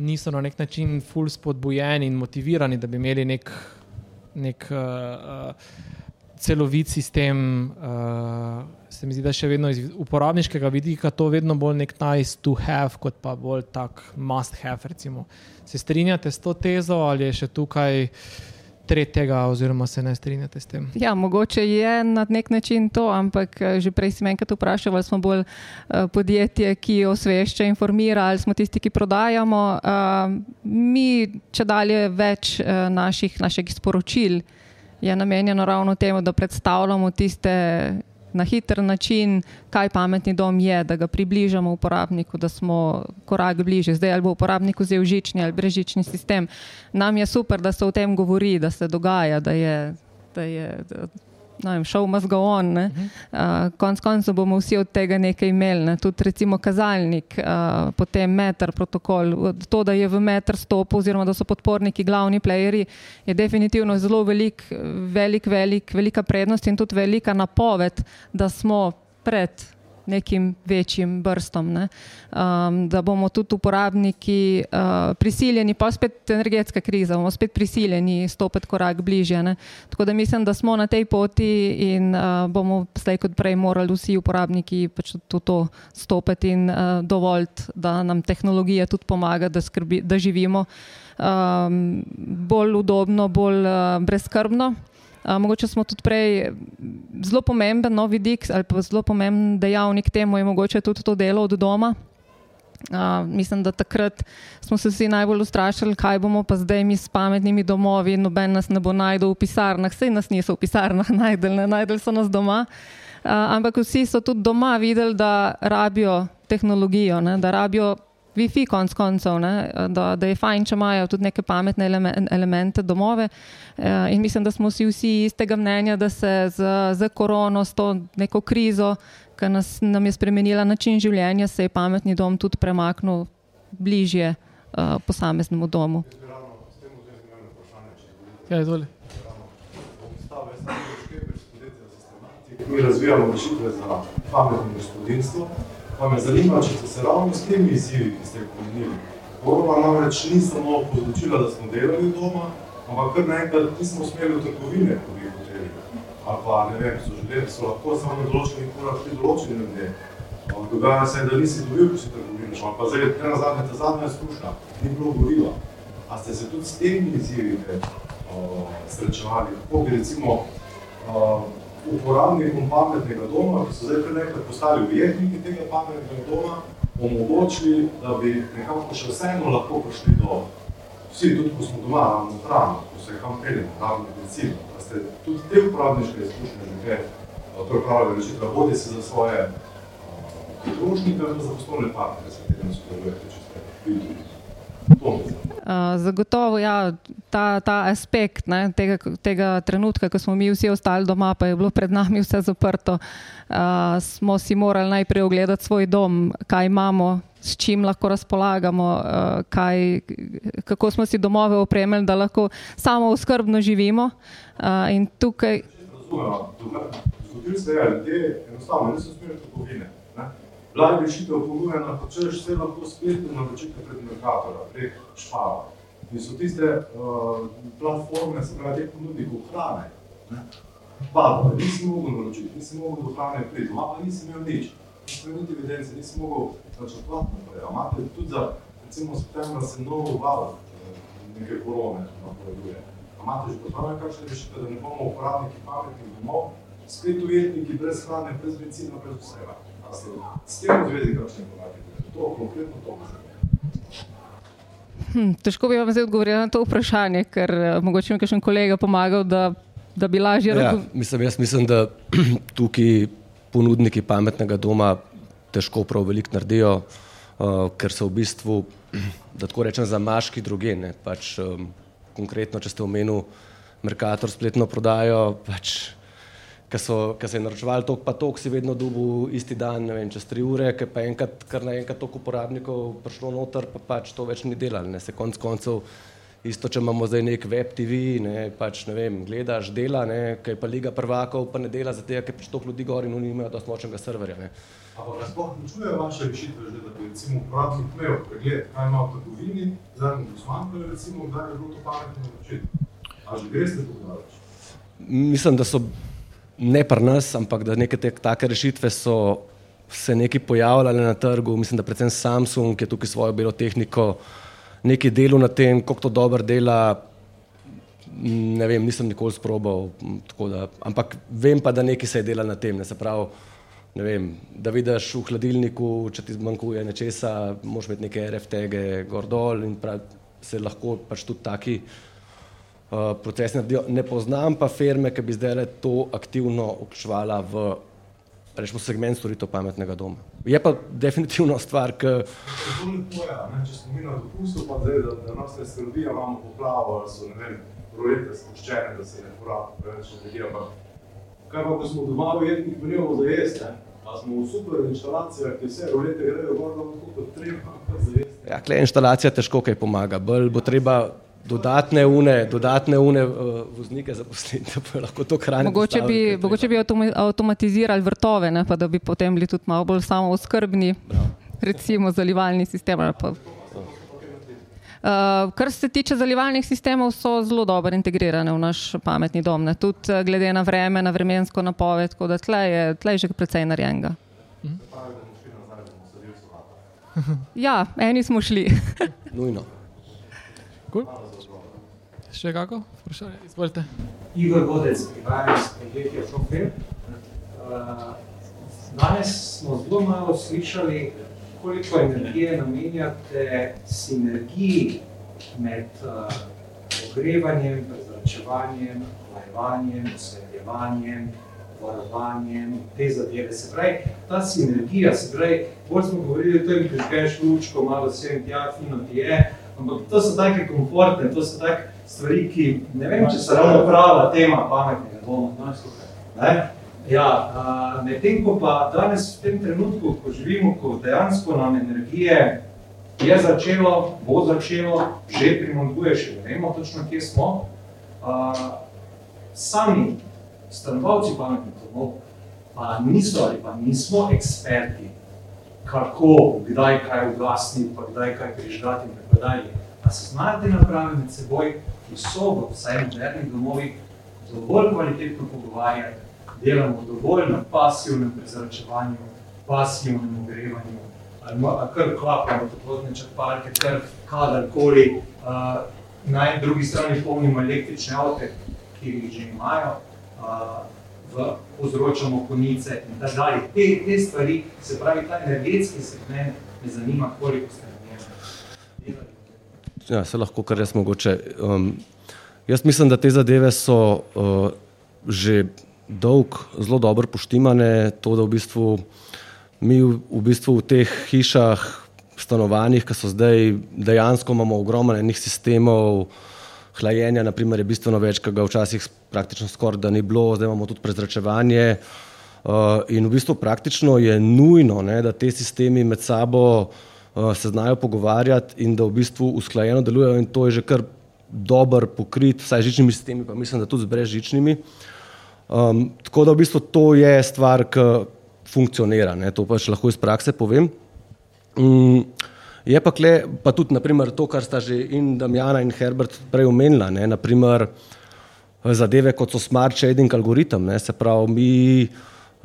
niso na nek način ful spodbujeni in motivirani, da bi imeli nek, nek uh, celovit sistem. Uh, se mi zdi, da še vedno iz uporabniškega vidika to vedno bolj nek nice to have, kot pa bolj tak must have. Recimo. Se strinjate s to tezo ali je še tukaj? Tretjega, oziroma se ne strinjate s tem? Ja, mogoče je na nek način to, ampak eh, že prej si me enkrat vprašal, ali smo bolj uh, podjetje, ki osvešča, informira, ali smo tisti, ki prodajamo. Uh, mi, če dalje več naših, naših sporočil je namenjeno ravno temu, da predstavljamo tiste na hiter način, kaj pametni dom je, da ga približamo uporabniku, da smo korak bliže. Zdaj, ali bo uporabnik vzel žični ali brežični sistem. Nam je super, da se o tem govori, da se dogaja, da je. Da je da vem, šel must go on. Uh, konc koncev bomo vsi od tega nekaj imeli, ne? tudi recimo kazalnik, uh, potem meter protokol. To, da je v meter stop oziroma da so podporniki glavni playeri, je definitivno zelo velik, velik, velik, velika prednost in tudi velika napoved, da smo pred nekim večjim brstom. Ne? Um, da bomo tudi uporabniki uh, prisiljeni, pa spet energetska kriza, bomo spet prisiljeni stopiti korak bližje. Ne? Tako da mislim, da smo na tej poti in uh, bomo zdaj kot prej morali vsi uporabniki pač to, to stopiti in uh, dovoliti, da nam tehnologija tudi pomaga, da, skrbi, da živimo um, bolj udobno, bolj uh, brezkrbno. Uh, mogoče smo tudi prej zelo pomemben novi vidik ali pa zelo pomemben dejavnik temu je mogoče tudi to delo od doma. Uh, mislim, da takrat smo se vsi najbolj ustrašili, kaj bomo pa zdaj mi s pametnimi domovi, noben nas ne bo najdel v pisarnah, vse nas niso v pisarnah najdel, ne najdel so nas doma. Uh, ampak vsi so tudi doma videli, da rabijo tehnologijo, ne, da rabijo Wi-Fi, konc koncev, ne, da, da je fajn, če imajo tudi neke pametne elemente domove. Eh, in mislim, da smo vsi istega mnenja, da se z, z korono, s to neko krizo, ki nas, nam je spremenila način življenja, se je pametni dom tudi premaknil bližje uh, posameznemu domu. Ja, Mi razvijamo rešitve za pametno gospodinstvo. Pa me zanima, če ste se ravno s temi izzivi, ki ste jih pomenili. Korona namreč ni samo povzročila, da smo delali doma, ampak kar naenkrat nismo smeli v trgovine, ko bi hoteli. Ali pa, ne vem, so želeli, so lahko samo na določenih urah pri določenih ljudje. Dogaja se, da nisi dobil, ko si trgovine šel. Pa zdaj, ena zadnja, ta zadnja izkušnja, ni bilo gorila. A ste se tudi s temi izzivi srečevali? Kako bi recimo uporabnikom pametnega doma, ki so zdaj nekaj postali ujetniki tega pametnega doma, omogočili, da bi nekako še vseeno lahko prišli do vsi, tudi ko smo doma, ravno hrano, ko se kam peljemo, ravno medicino, da ste tudi te uporabniške izkušnje že kaj pripravili rešiti, da bodi se za svoje ali za poslovne partnere, s katerimi sodelujete, če ste bili tudi. Uh, zagotovo ja, ta, ta aspekt ne, tega, tega trenutka, ko smo mi vsi ostali doma, pa je bilo pred nami vse zaprto, uh, smo si morali najprej ogledati svoj dom, kaj imamo, s čim lahko razpolagamo, uh, kaj, kako smo si domove opremili, da lahko samo skrbno živimo. Uh, in tukaj. Zgodili se je, da enostavno niso smeli trgovine. Bila je rešitev ponujena, pa če vse lahko spletno naročite prek Merkatora, prek Špava. In so tiste uh, platforme, se pravi, te ponudnikov hrane. Padlo, nisi mogel naročiti, nisi mogel do hrane priti, doma pa nisi imel nič. Nisi imel niti evidence, nisi mogel načrtovati naprej. Imate tudi za, recimo, septembra se novo val eh, neke korone napoveduje. Imate že pripravljene kakšne rešitve, da ne bomo uporabniki pametnih domov, spet ujetniki brez hrane, brez benzina, brez vsega. S tem v zvezi, kakšne korake? To konkretno to hm, Težko bi vam zdaj odgovorila na to vprašanje, ker uh, mogoče mi kakšen kolega pomagal, da, da bi lažje ja, razumel. Mislim, jaz mislim, da tukaj ponudniki pametnega doma težko prav veliko naredijo, uh, ker so v bistvu, da tako rečem, za maški druge. Pač, um, konkretno, če ste omenili Merkator spletno prodajo, pač ki so se naročevali tok pa tok, si vedno dobil isti dan, ne vem, čez tri ure, ker pa enkrat, kar naenkrat toliko uporabnikov prišlo noter, pa pač to več ni delali. Ne. Se konc koncev Isto, če imamo zdaj nek web TV, ne, pač, ne vem, gledaš, dela, ne, kaj pa Liga prvakov, pa ne dela, zato ker pač toliko ljudi gori in oni imajo dosti močnega serverja. Ne. Ampak vas sploh vključuje vaše rešitve, že, da bi recimo uporabnik imel pregled, kaj ima v trgovini, zadnji dosmanjkal, recimo, kdaj je bilo to pametno naročiti. A že greste tako daleč? Mislim, da so ne pri nas, ampak da neke te, take rešitve so se neki pojavljale na trgu. Mislim, da predvsem Samsung, je tukaj svojo belo tehniko nekaj delo na tem, kako to dobro dela. Ne vem, nisem nikoli sprobal, da, ampak vem pa, da nekaj se je dela na tem. Se pravi, vem, da vidiš v hladilniku, če ti zmanjkuje nečesa, moš imeti neke RFTG gor dol in prav, se lahko pač tudi taki uh, procesi naredijo. Ne poznam pa firme, ki bi zdaj to aktivno vključevala v rečemo, segment storitev pametnega doma. Je pa definitivno stvar, ki. Če smo mi na dopustu, pa zdaj, da, da nas ne skrbi, da imamo poplavo, da so projekte spuščene, da se ne porabi preveč energije. Kaj pa, ko smo doma v jednih prijemov za jesti, pa smo v super instalacijah, ki vse rolete grejo gor, da bo kot treba za jesti. Ja, klej instalacija težko kaj pomaga, bolj bo treba dodatne une, dodatne une uh, voznike zaposliti, da bo lahko to hranili. Mogoče bi, mogoče bi avtomatizirali vrtove, ne, pa da bi potem bili tudi malo bolj samo oskrbni, recimo zalivalni sistem. Uh, kar se tiče zalivalnih sistemov, so zelo dobro integrirane v naš pametni dom, ne. tudi uh, glede na vreme, na vremensko napoved, tako da tle je, tle je že precej narejenega. Mhm. Ja, eni smo šli. Nujno. Cool. Še kako? Vprašanje, izvolite. Igor Godec, prihajam iz podjetja Software. Uh, danes smo zelo malo slišali, koliko energije namenjate sinergiji med uh, ogrevanjem, prezračevanjem, hlajevanjem, osvetljevanjem, varovanjem, te zadeve. Se pravi, ta sinergija, se pravi, bolj smo govorili o tem, ker greš lučko, malo sem tja, fino ti je, ampak to so take komfortne, to so take stvari, ki ne vem, če so ravno prava tema pametnega doma. No, ja, Medtem ko pa danes v tem trenutku, ko živimo, ko dejansko nam energije je začelo, bo začelo, že primankuje, še ne vemo točno, kje smo, a, sami stanovalci pametnih domov pa niso ali pa nismo eksperti, kako, kdaj kaj ugasniti, pa kdaj kaj prižgati in tako dalje. Pa se znajo te naprave med seboj, ki so v vsaj modernih domovih, dovolj kvalitetno pogovarjati, delamo dovolj na pasivnem prezračevanju, pasivnem ogrevanju, ali kar klapamo toplotne črpalke, kar kadarkoli, uh, na drugi strani polnimo električne avte, ki jih že imajo, uh, v, povzročamo konice in tako dalje. Te, te stvari, se pravi, ta energetski segment me zanima, koliko ste Ja, se lahko kar jaz mogoče. Um, jaz mislim, da te zadeve so uh, že dolg, zelo dobro poštimane. To, da v bistvu mi v, v, bistvu v teh hišah, stanovanjih, ki so zdaj dejansko imamo ogromno enih sistemov. Hlajenja, naprimer, je bistveno več, kot ga včasih praktično skoraj da ni bilo, zdaj imamo tudi prezračevanje. Uh, in v bistvu praktično je nujno, ne, da te sistemi med sabo uh, se znajo pogovarjati in da v bistvu usklajeno delujejo, in to je že kar dober pokrit, vsaj žičnimi sistemi, pa mislim, da tudi z brezžičnimi. Um, tako da v bistvu to je stvar, ki funkcionira, ne? to pač lahko iz prakse povem. Um, je pa, kle, pa tudi naprimer, to, kar sta že in Damjana in Herbert prej omenila, ne? naprimer zadeve kot so smart shading algoritem, ne? se pravi, mi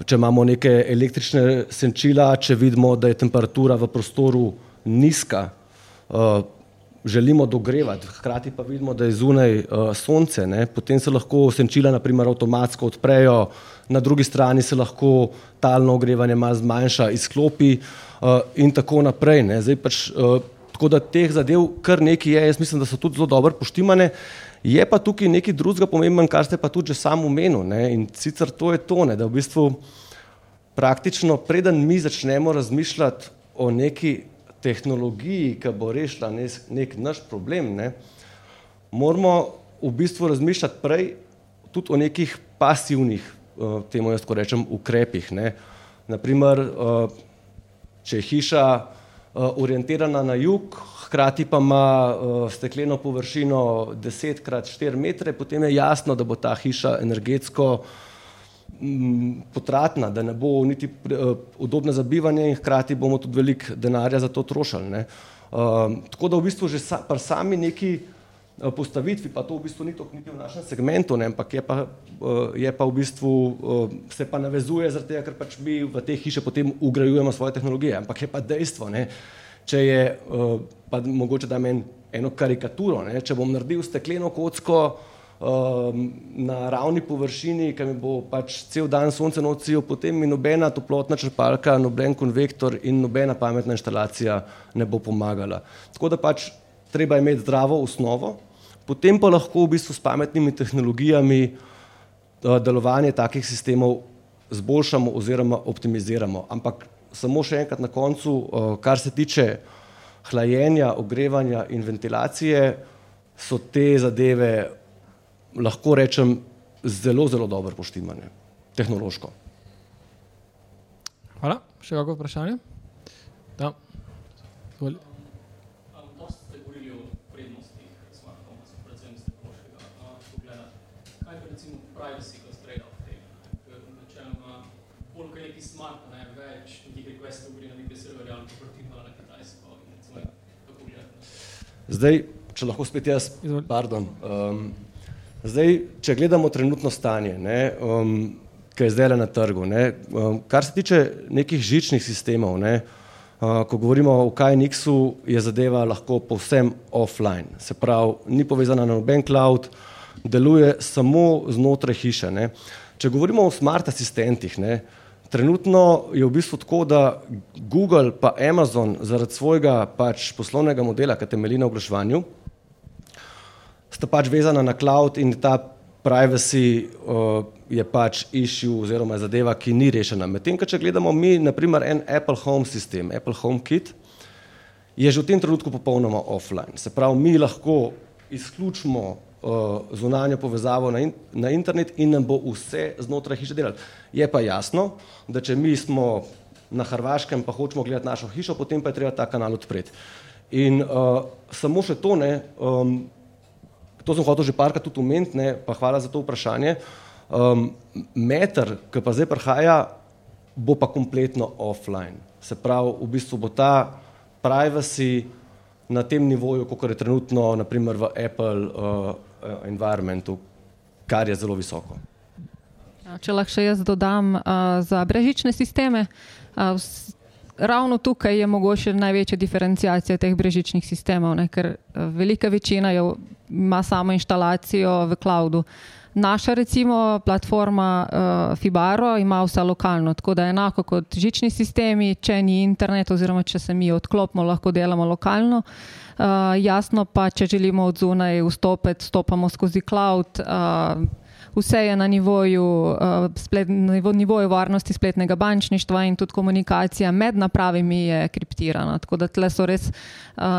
če imamo neke električne senčila, če vidimo, da je temperatura v prostoru nizka, uh, želimo dogrevati, hkrati pa vidimo, da je zunaj uh, sonce, ne, potem se lahko senčila naprimer avtomatsko odprejo, na drugi strani se lahko talno ogrevanje malo zmanjša, izklopi uh, in tako naprej. Zdaj pač, uh, tako da teh zadev kar nekaj je, jaz mislim, da so tudi zelo dobro poštimane. Je pa tukaj nekaj drugega pomemben, kar ste pa tudi že sam omenil. In sicer to je to, ne, da v bistvu praktično, preden mi začnemo razmišljati o neki tehnologiji, ki bo rešila nek, nek naš problem, ne, moramo v bistvu razmišljati prej tudi o nekih pasivnih, uh, temu jaz rečem, ukrepih. Ne. Naprimer, uh, če je hiša orientirana na jug, hkrati pa ima stekleno površino 10 krat 4 metre, potem je jasno, da bo ta hiša energetsko potratna, da ne bo niti udobna za bivanje in hkrati bomo tudi veliko denarja za to trošili. Ne. Tako da v bistvu že sa, pri sami neki postavitvi, pa to v bistvu ni to niti v našem segmentu, ne, ampak je pa, je pa v bistvu, se pa navezuje zaradi tega, ker pač mi v te hiše potem ugrajujemo svoje tehnologije, ampak je pa dejstvo, ne, če je, pa mogoče da meni eno karikaturo, ne, če bom naredil stekleno kocko na ravni površini, ki mi bo pač cel dan sonce nocijo, potem mi nobena toplotna črpalka, noben konvektor in nobena pametna inštalacija ne bo pomagala. Tako da pač treba imeti zdravo osnovo, potem pa lahko v bistvu s pametnimi tehnologijami delovanje takih sistemov zboljšamo oziroma optimiziramo. Ampak samo še enkrat na koncu, kar se tiče hlajenja, ogrevanja in ventilacije, so te zadeve, lahko rečem, zelo, zelo dobro poštimane, tehnološko. Hvala. Še kako vprašanje? Da. Izvoli. Zdaj, če lahko spet jaz, pardon, zdaj, če gledamo trenutno stanje, ne, ke je zdajle na trgu, ne, kar se tiče nekih žičnih sistemov, ne, ko govorimo o KNX-u, je zadeva lahko povsem offline, se pravi, ni povezana na noben cloud, deluje samo znotraj hiše, ne. Če govorimo o smart asistentih, ne, trenutno je v bistvu tako, da Google pa Amazon zaradi svojega pač poslovnega modela, ki temelji na oglaševanju, sta pač vezana na cloud in ta privacy je pač issue oziroma zadeva, ki ni rešena. Medtem če gledamo mi na primer en Apple Home sistem, Apple HomeKit, je že v tem trenutku popolnoma offline. Se pravi, mi lahko izključimo zunanjo povezavo na na internet in nam bo vse znotraj hiše delalo. Je pa jasno, da če mi smo na Hrvaškem pa hočemo gledati našo hišo, potem pa je treba ta kanal odpreti. In samo še to, ne, to sem hotel že parkrat tudi omeniti, ne, pa hvala za to vprašanje, meter, ke pa zdaj prihaja, bo pa kompletno offline. Se pravi, v bistvu bo ta privacy na tem nivoju, kakor je trenutno na primer v Apple environmentu, kar je zelo visoko. Če lahko še jaz dodam, za brezžične sisteme, ravno tukaj je mogoče največja diferenciacija teh brezžičnih sistemov, ne, ker velika večina je, ima samo inštalacijo v cloudu. Naša recimo platforma Fibaro ima vse lokalno, tako da enako kot žični sistemi, če ni internet oziroma če se mi odklopimo, lahko delamo lokalno. jasno pa, če želimo od zunaj vstopiti, vstopamo skozi cloud, vse je na nivoju na nivoju varnosti spletnega bančništva in tudi komunikacija med napravami je kriptirana, tako da tule so res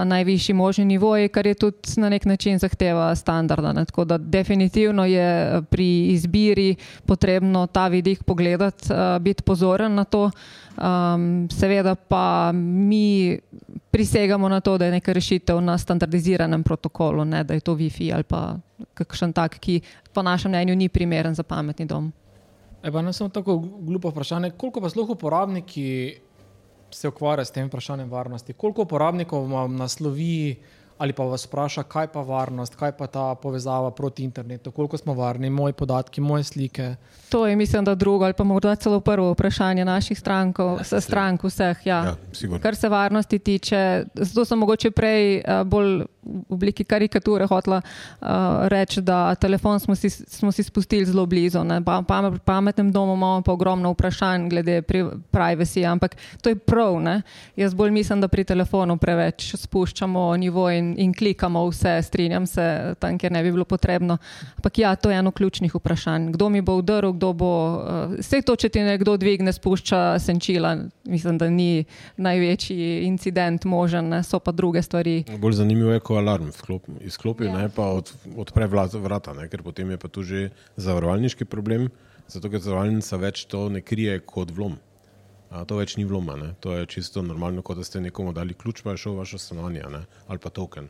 najvišji možni nivoji, kar je tudi na neki način zahteva standarda, ne, tako da definitivno je pri izbiri potrebno ta vidik pogledati, biti pozoren na to. seveda pa mi prisegamo na to, da je neka rešitev na standardiziranem protokolu, ne da je to wifi ali pa kakšen tak, ki po našem mnenju ni primeren za pametni dom. Ej, pa ne samo tako glupo vprašanje, koliko pa sploh uporabniki se ukvarjajo s tem vprašanjem varnosti, koliko uporabnikov vam naslovi ali pa vas vpraša, kaj pa varnost, kaj pa ta povezava proti internetu, koliko smo varni, moji podatki, moje slike? To je mislim, da drugo ali pa morda celo prvo vprašanje naših strankov, strank vseh, ja. Ja, Kar se varnosti tiče, zato sem mogoče prej bolj v obliki karikature hotela reči, da telefon smo si, smo si spustili zelo blizu, ne, v pametnem domu imamo pa ogromno vprašanj glede privacyja, ampak to je prav, ne. Jaz bolj mislim, da pri telefonu preveč spuščamo nivo in in klikamo vse, strinjam se, tam, kjer ne bi bilo potrebno. Ampak ja, to je eno ključnih vprašanj, kdo mi bo vdrl, kdo bo, saj to, če ti nekdo dvigne, spušča senčila, mislim, da ni največji incident možen, ne, so pa druge stvari. Bolj zanimivo je, ko alarm izklopi, ne, pa odpre vrata, ne, ker potem je pa to že zavarovalniški problem, zato ker zavarovalnica več to ne krije kot vlom. A, to več ni vloma, ne? to je čisto normalno, kot da ste nekomu dali ključ, pa je šel v vaše stanovanje ne? ali pa token.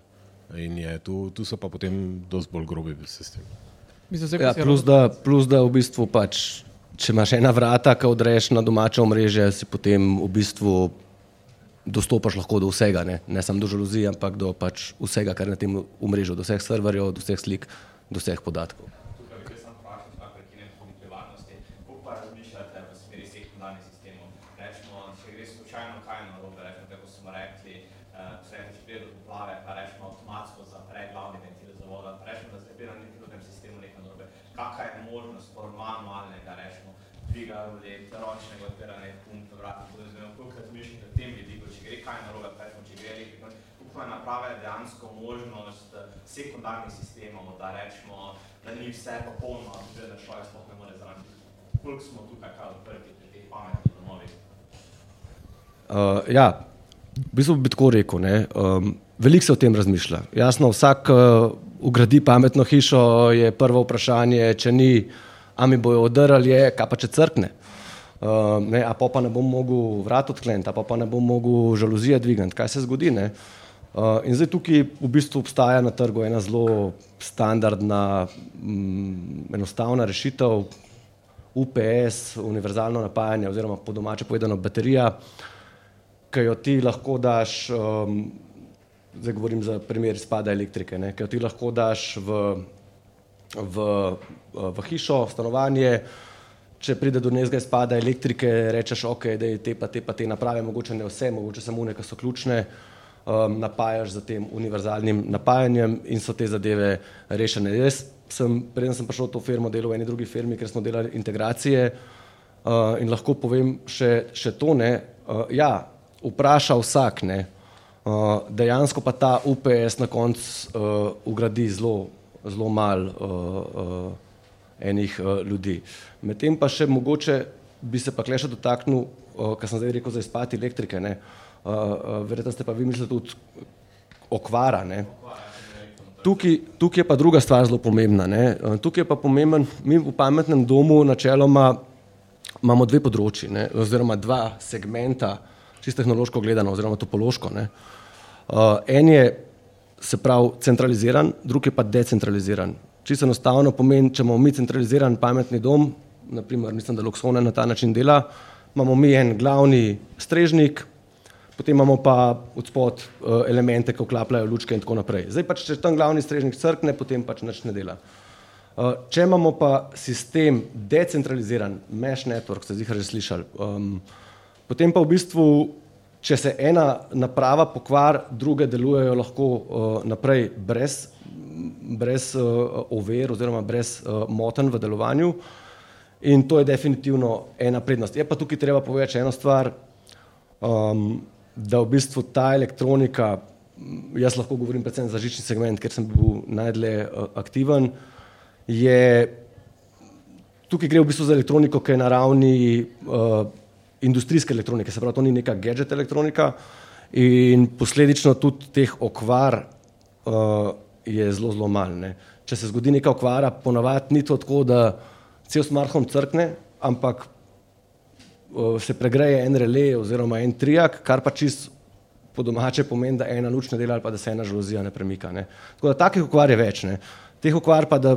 In je, tu, tu so pa potem dosti bolj grobi sistemi. Ja, plus, da, plus da v bistvu pač, če imaš ena vrata, ki odreš na domače omrežje, si potem v bistvu dostopaš lahko do vsega, ne, ne samo do žaluzije, ampak do pač vsega, kar je na tem omrežju, do vseh serverjev, do vseh slik, do vseh podatkov. Sekundarnih sistemov, da rečemo, da ni vse popolno, da človek sploh ne more zraven. Koliko smo tukaj kaj odprti pri teh pametnih domovih? Uh, ja, v bistvu bi tako rekel. Um, Veliko se o tem razmišlja. Jasno, vsak uh, ugradi pametno hišo, je prvo vprašanje, če ni, a mi bojo odrli, je, kaj pa če crkne. Uh, ne, a pa, pa ne bom mogel vrat odkleniti, a pa, pa ne bom mogel žaluzije dvigati. Kaj se zgodi? Ne? Uh, in zdaj tukaj v bistvu obstaja na trgu ena zelo standardna, um, enostavna rešitev, UPS, univerzalno napajanje, oziroma po domače povedano baterija, ki jo ti lahko daš, um, zdaj govorim za primer izpada elektrike, ki jo ti lahko daš v, v, v hišo, v stanovanje. Če pride do nekega izpada elektrike, rečeš, ok, da je te pa te pa te naprave, mogoče ne vse, mogoče samo nekaj so ključne um, napajaš z tem univerzalnim napajanjem in so te zadeve rešene. Jaz sem, preden sem prišel v to firmo, delal v eni drugi firmi, ker smo delali integracije uh, in lahko povem še, še to, ne, uh, ja, vpraša vsak, ne, uh, dejansko pa ta UPS na koncu uh, ugradi zelo, zelo mal uh, uh, enih uh, ljudi. Medtem pa še mogoče bi se pa kleše dotaknil, uh, kar sem zdaj rekel za izpad elektrike, ne, uh, uh, verjetno ste pa vi mislili tudi okvara. Ne? Tukaj, tukaj je pa druga stvar zelo pomembna. Ne? Tukaj je pa pomemben, mi v pametnem domu načeloma imamo dve področji, ne? oziroma dva segmenta, čisto tehnološko gledano, oziroma topološko. Ne? Uh, en je, se pravi, centraliziran, drugi pa decentraliziran. Čisto enostavno pomeni, če imamo mi centraliziran pametni dom, naprimer, mislim, da Luxone na ta način dela, imamo mi en glavni strežnik, potem imamo pa od spod uh, elemente, ki vklapljajo lučke in tako naprej. Zdaj pač, če tam glavni strežnik crkne, potem pač nič ne dela. Uh, če imamo pa sistem decentraliziran, mesh network, ste zdaj že slišali, um, potem pa v bistvu, če se ena naprava pokvar, druge delujejo lahko uh, naprej brez, brez uh, ovir oziroma brez uh, motenj v delovanju. In to je definitivno ena prednost. Je pa tukaj treba povedati še eno stvar. Um, da v bistvu ta elektronika, jaz lahko govorim predvsem za žični segment, ker sem bil najdlje uh, aktiven, je tukaj gre v bistvu za elektroniko, ki je na ravni uh, industrijske elektronike, se pravi, to ni neka gadget elektronika in posledično tudi teh okvar uh, je zelo, zelo malo. Če se zgodi neka okvara, ponavadi ni to tako, da cel smartphone crkne, ampak se pregreje en relej oziroma en trijak, kar pa čist po domače pomeni, da ena luč ne dela ali pa da se ena žaluzija ne premika. Ne. Tako da takih okvar je več. Ne. Teh okvar pa, da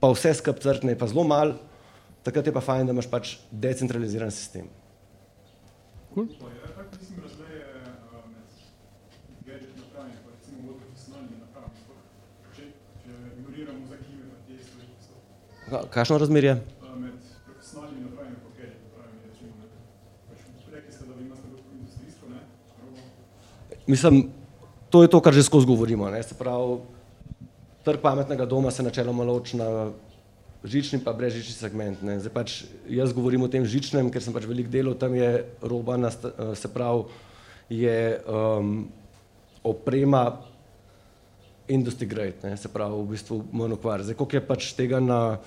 pa vse skup crkne je pa zelo mal, takrat je pa fajn, da imaš pač decentraliziran sistem. Cool. Kakšno razmerje? Mislim, to je to, kar že skozi govorimo. Ne? Se pravi, trg pametnega doma se načeloma loči na žični pa brezžični segment. Ne? Zdaj pač jaz govorim o tem žičnem, ker sem pač velik delov, tam je roba, se pravi, je um, oprema industry grade, ne? se pravi, v bistvu monokvar. Zdaj, koliko je pač tega na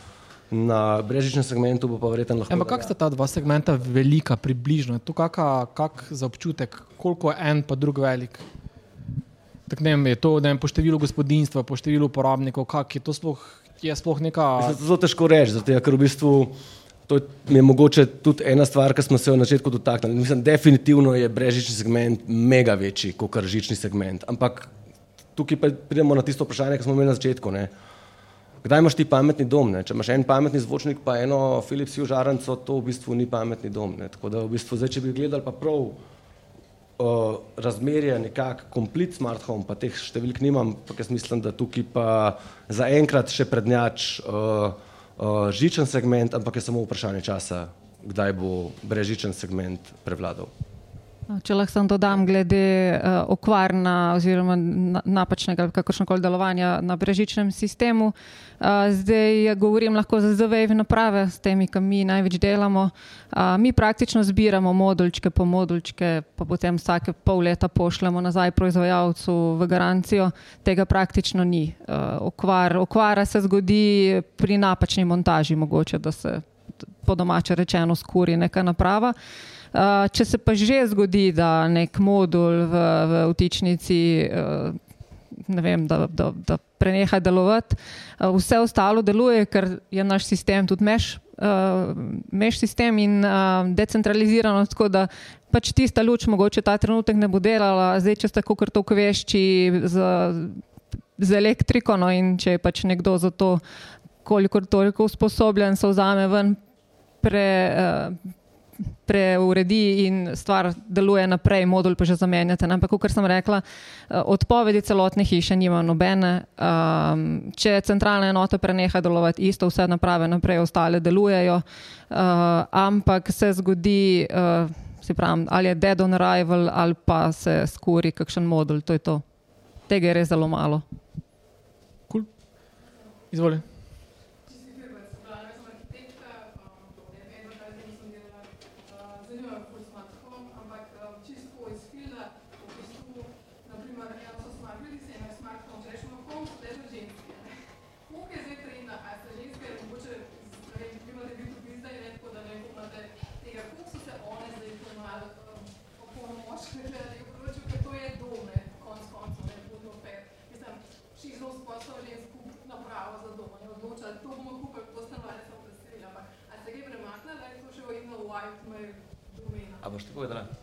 Na brežičnem segmentu bo pa verjetno lahko. Ampak kako sta ta dva segmenta velika, približno? To kaka, kak za občutek, koliko je en pa drug velik? Tak, ne vem, je to vem, po številu gospodinstva, po številu uporabnikov, kak je to sploh, je sploh neka. Zelo težko reči, zato, ker v bistvu to je mogoče tudi ena stvar, ki smo se jo na začetku dotaknili. Mislim, definitivno je brežični segment mega večji kot žični segment. Ampak tukaj pa pridemo na tisto vprašanje, ki smo imeli na začetku. Ne? Kdaj imaš ti pametni dom? Ne? Če imaš en pametni zvočnik, pa eno Philips užarenco, to v bistvu ni pametni dom. Ne? Tako da v bistvu zdaj, če bi gledali pa prav uh, razmerje nekako komplet smart home, pa teh številk nimam, pa jaz mislim, da tukaj pa zaenkrat še prednjač uh, uh, žičen segment, ampak je samo vprašanje časa, kdaj bo brežičen segment prevladal. No, če lahko samo dodam, glede uh, okvar na, oziroma napačnega kakršnokoli delovanja na brežičnem sistemu. Uh, zdaj govorim lahko za ZVEV naprave, s temi, ki mi največ delamo. Uh, mi praktično zbiramo modulčke po modulčke, pa potem vsake pol leta pošljemo nazaj proizvajalcu v garancijo. Tega praktično ni. Uh, okvar, okvara se zgodi pri napačni montaži, mogoče da se po domače rečeno skuri neka naprava. Uh, če se pa že zgodi, da nek modul v, v vtičnici uh, vem, da, da, da preneha delovati, uh, vse ostalo deluje, ker je naš sistem tudi meš, uh, meš sistem in uh, decentralizirano, tako da pač tista luč mogoče ta trenutek ne bo delala, zdaj če ste kako to vešči z, z elektriko no, in če je pač nekdo za to kolikor toliko usposobljen, se vzame ven pre. Uh, preuredi in stvar deluje naprej, modul pa že zamenjate. Ampak, kot sem rekla, eh, odpovedi celotne hiše nima nobene. Um, če centralna enota preneha delovati, isto vse naprave naprej, ostale delujejo. Uh, ampak se zgodi, uh, se pravi, ali je dead on arrival ali pa se skuri kakšen modul, to je to. Tega je res zelo malo. Cool. Izvolite.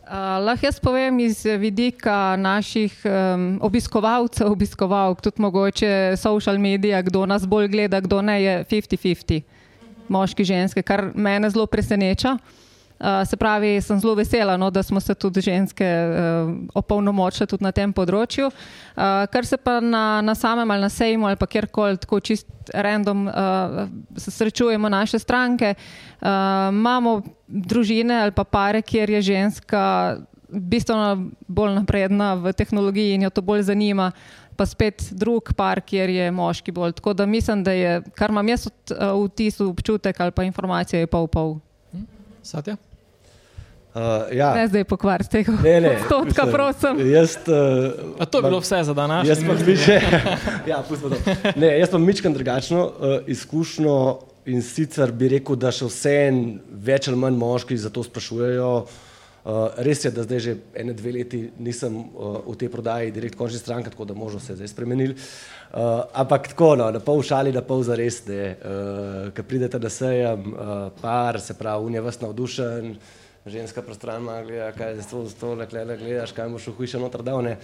Uh, lahko jaz povem iz vidika naših um, obiskovalcev, obiskovalk, tudi mogoče social medije, kdo nas bolj gleda, kdo ne, je 50-50, moški, ženske, kar mene zelo preseneča. Uh, se pravi, sem zelo vesela, no, da smo se tudi ženske uh, opolnomočile tudi na tem področju. Uh, kar se pa na, na samem ali na sejmu ali kjerkoli tako čist random uh, srečujemo naše stranke, uh, imamo družine ali pa pare, kjer je ženska bistveno bolj napredna v tehnologiji in jo to bolj zanima, pa spet drug par, kjer je moški bolj. Tako da mislim, da je, kar imam jaz vtis, občutek ali pa informacije, je pol pol. Satja? Uh, ja. Ne zdaj pokvar tega. Ne, ne. Stotka, prosim. Jaz, uh, to je bilo vse za danes. Jaz pa miče, ja, ne, jaz pa mičkam drugačno uh, izkušnjo in sicer bi rekel, da še vse en več ali manj moški za to sprašujejo. Uh, res je, da zdaj že ene dve leti nisem uh, v tej prodaji direkt končni stranka, tako da možno se je zdaj spremenil. Uh, ampak tako, no, na pol šali, na pol zares, da uh, ko pridete na sejem, uh, par, se pravi, unje vas navdušen, ženska prostran ima, gleda, kaj je to, to le, le, gledaš, kaj boš v hujše noter dal, ne.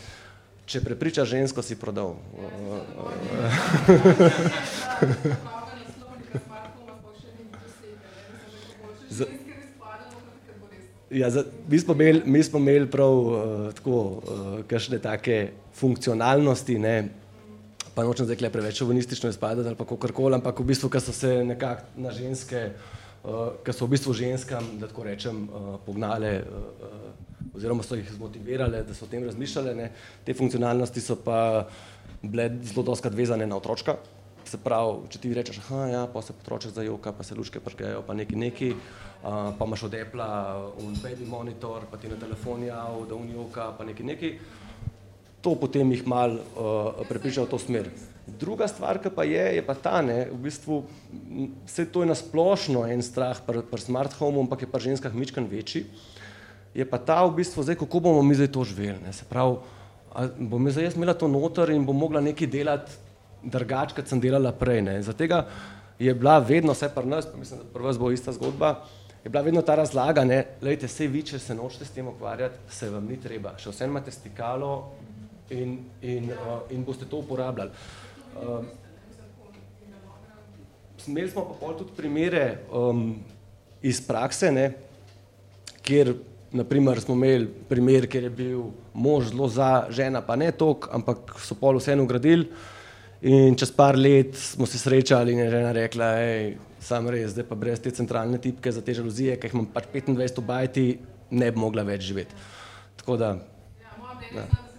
Če prepriča žensko, si prodal. Z... Ja, za, mi, smo imeli, mi smo imeli prav uh, tako, uh, kakšne take funkcionalnosti, ne, pa nočem zdaj preveč šovinistično izpadati ali kako koli, ampak v bistvu, ki so se nekako na ženske, uh, ki so v bistvu ženskam, da tako rečem, uh, pognale uh, oziroma so jih zmotivirale, da so o tem razmišljale, ne, te funkcionalnosti so pa bile zelo doskrat vezane na otročka. Se pravi, če ti rečeš, da ja, se otroček zajoka, pa se luške prškajo, pa neki neki, uh, pa imaš od Apple un bedni monitor, pa ti na telefon jav, da unjoka, pa neki neki, to potem jih mal uh, prepriča v to smer. Druga stvar, ki pa je, je pa ta, ne, v bistvu vse to je nasplošno en strah pri pr smart home, ampak je pa ženskah mičkan večji, je pa ta v bistvu zdaj, kako bomo mi zdaj to živeli, ne, se pravi, bom jaz imela to noter in bom mogla nekaj delati drugače, kot sem delala prej. Zato je bila vedno, vse pri nas, pa mislim, da pri vas bo ista zgodba, je bila vedno ta razlaga, ne, lejte, se vi, če se nočete s tem ukvarjati, se vam ni treba, še vsem imate stikalo in, in, uh, in boste to uporabljali. Uh, imeli smo pa pol tudi primere um, iz prakse, ne, kjer naprimer smo imeli primer, kjer je bil mož zelo za, žena pa ne tok, ampak so pol vseeno ugradili in čez par let smo se srečali in je žena rekla, hej, sam res, zdaj pa brez te centralne tipke za te žaluzije, ki jih imam pač 25 bajti, ne bi mogla več živeti. Tako da. Ja, ja.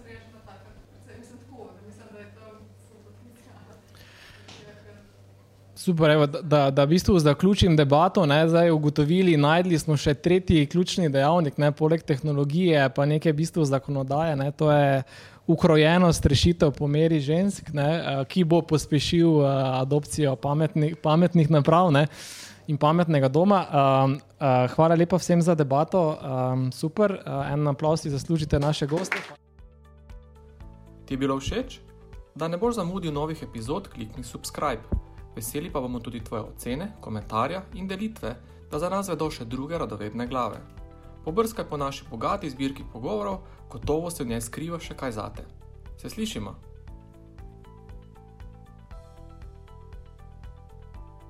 Super, evo, da, da v bistvu zaključim debato. Ne, zdaj ugotovili, najdli smo še tretji ključni dejavnik, ne, poleg tehnologije, pa nekaj v bistvu zakonodaje. Ne, to je ukrojenost rešitev po meri žensk, ne, ki bo pospešil adopcijo pametnih, pametnih naprav ne, in pametnega doma. Um, uh, hvala lepa vsem za debato. Um, super, uh, en aplaus si zaslužite naše goste. Ti je bilo všeč? Da ne boš zamudil novih epizod, klikni subscribe. Veseli pa bomo tudi tvoje ocene, komentarja in delitve, da za nas vedo še druge radovedne glave. Pobrskaj po naši bogati zbirki pogovorov, gotovo se v njej skriva še kaj zate. Se slišimo!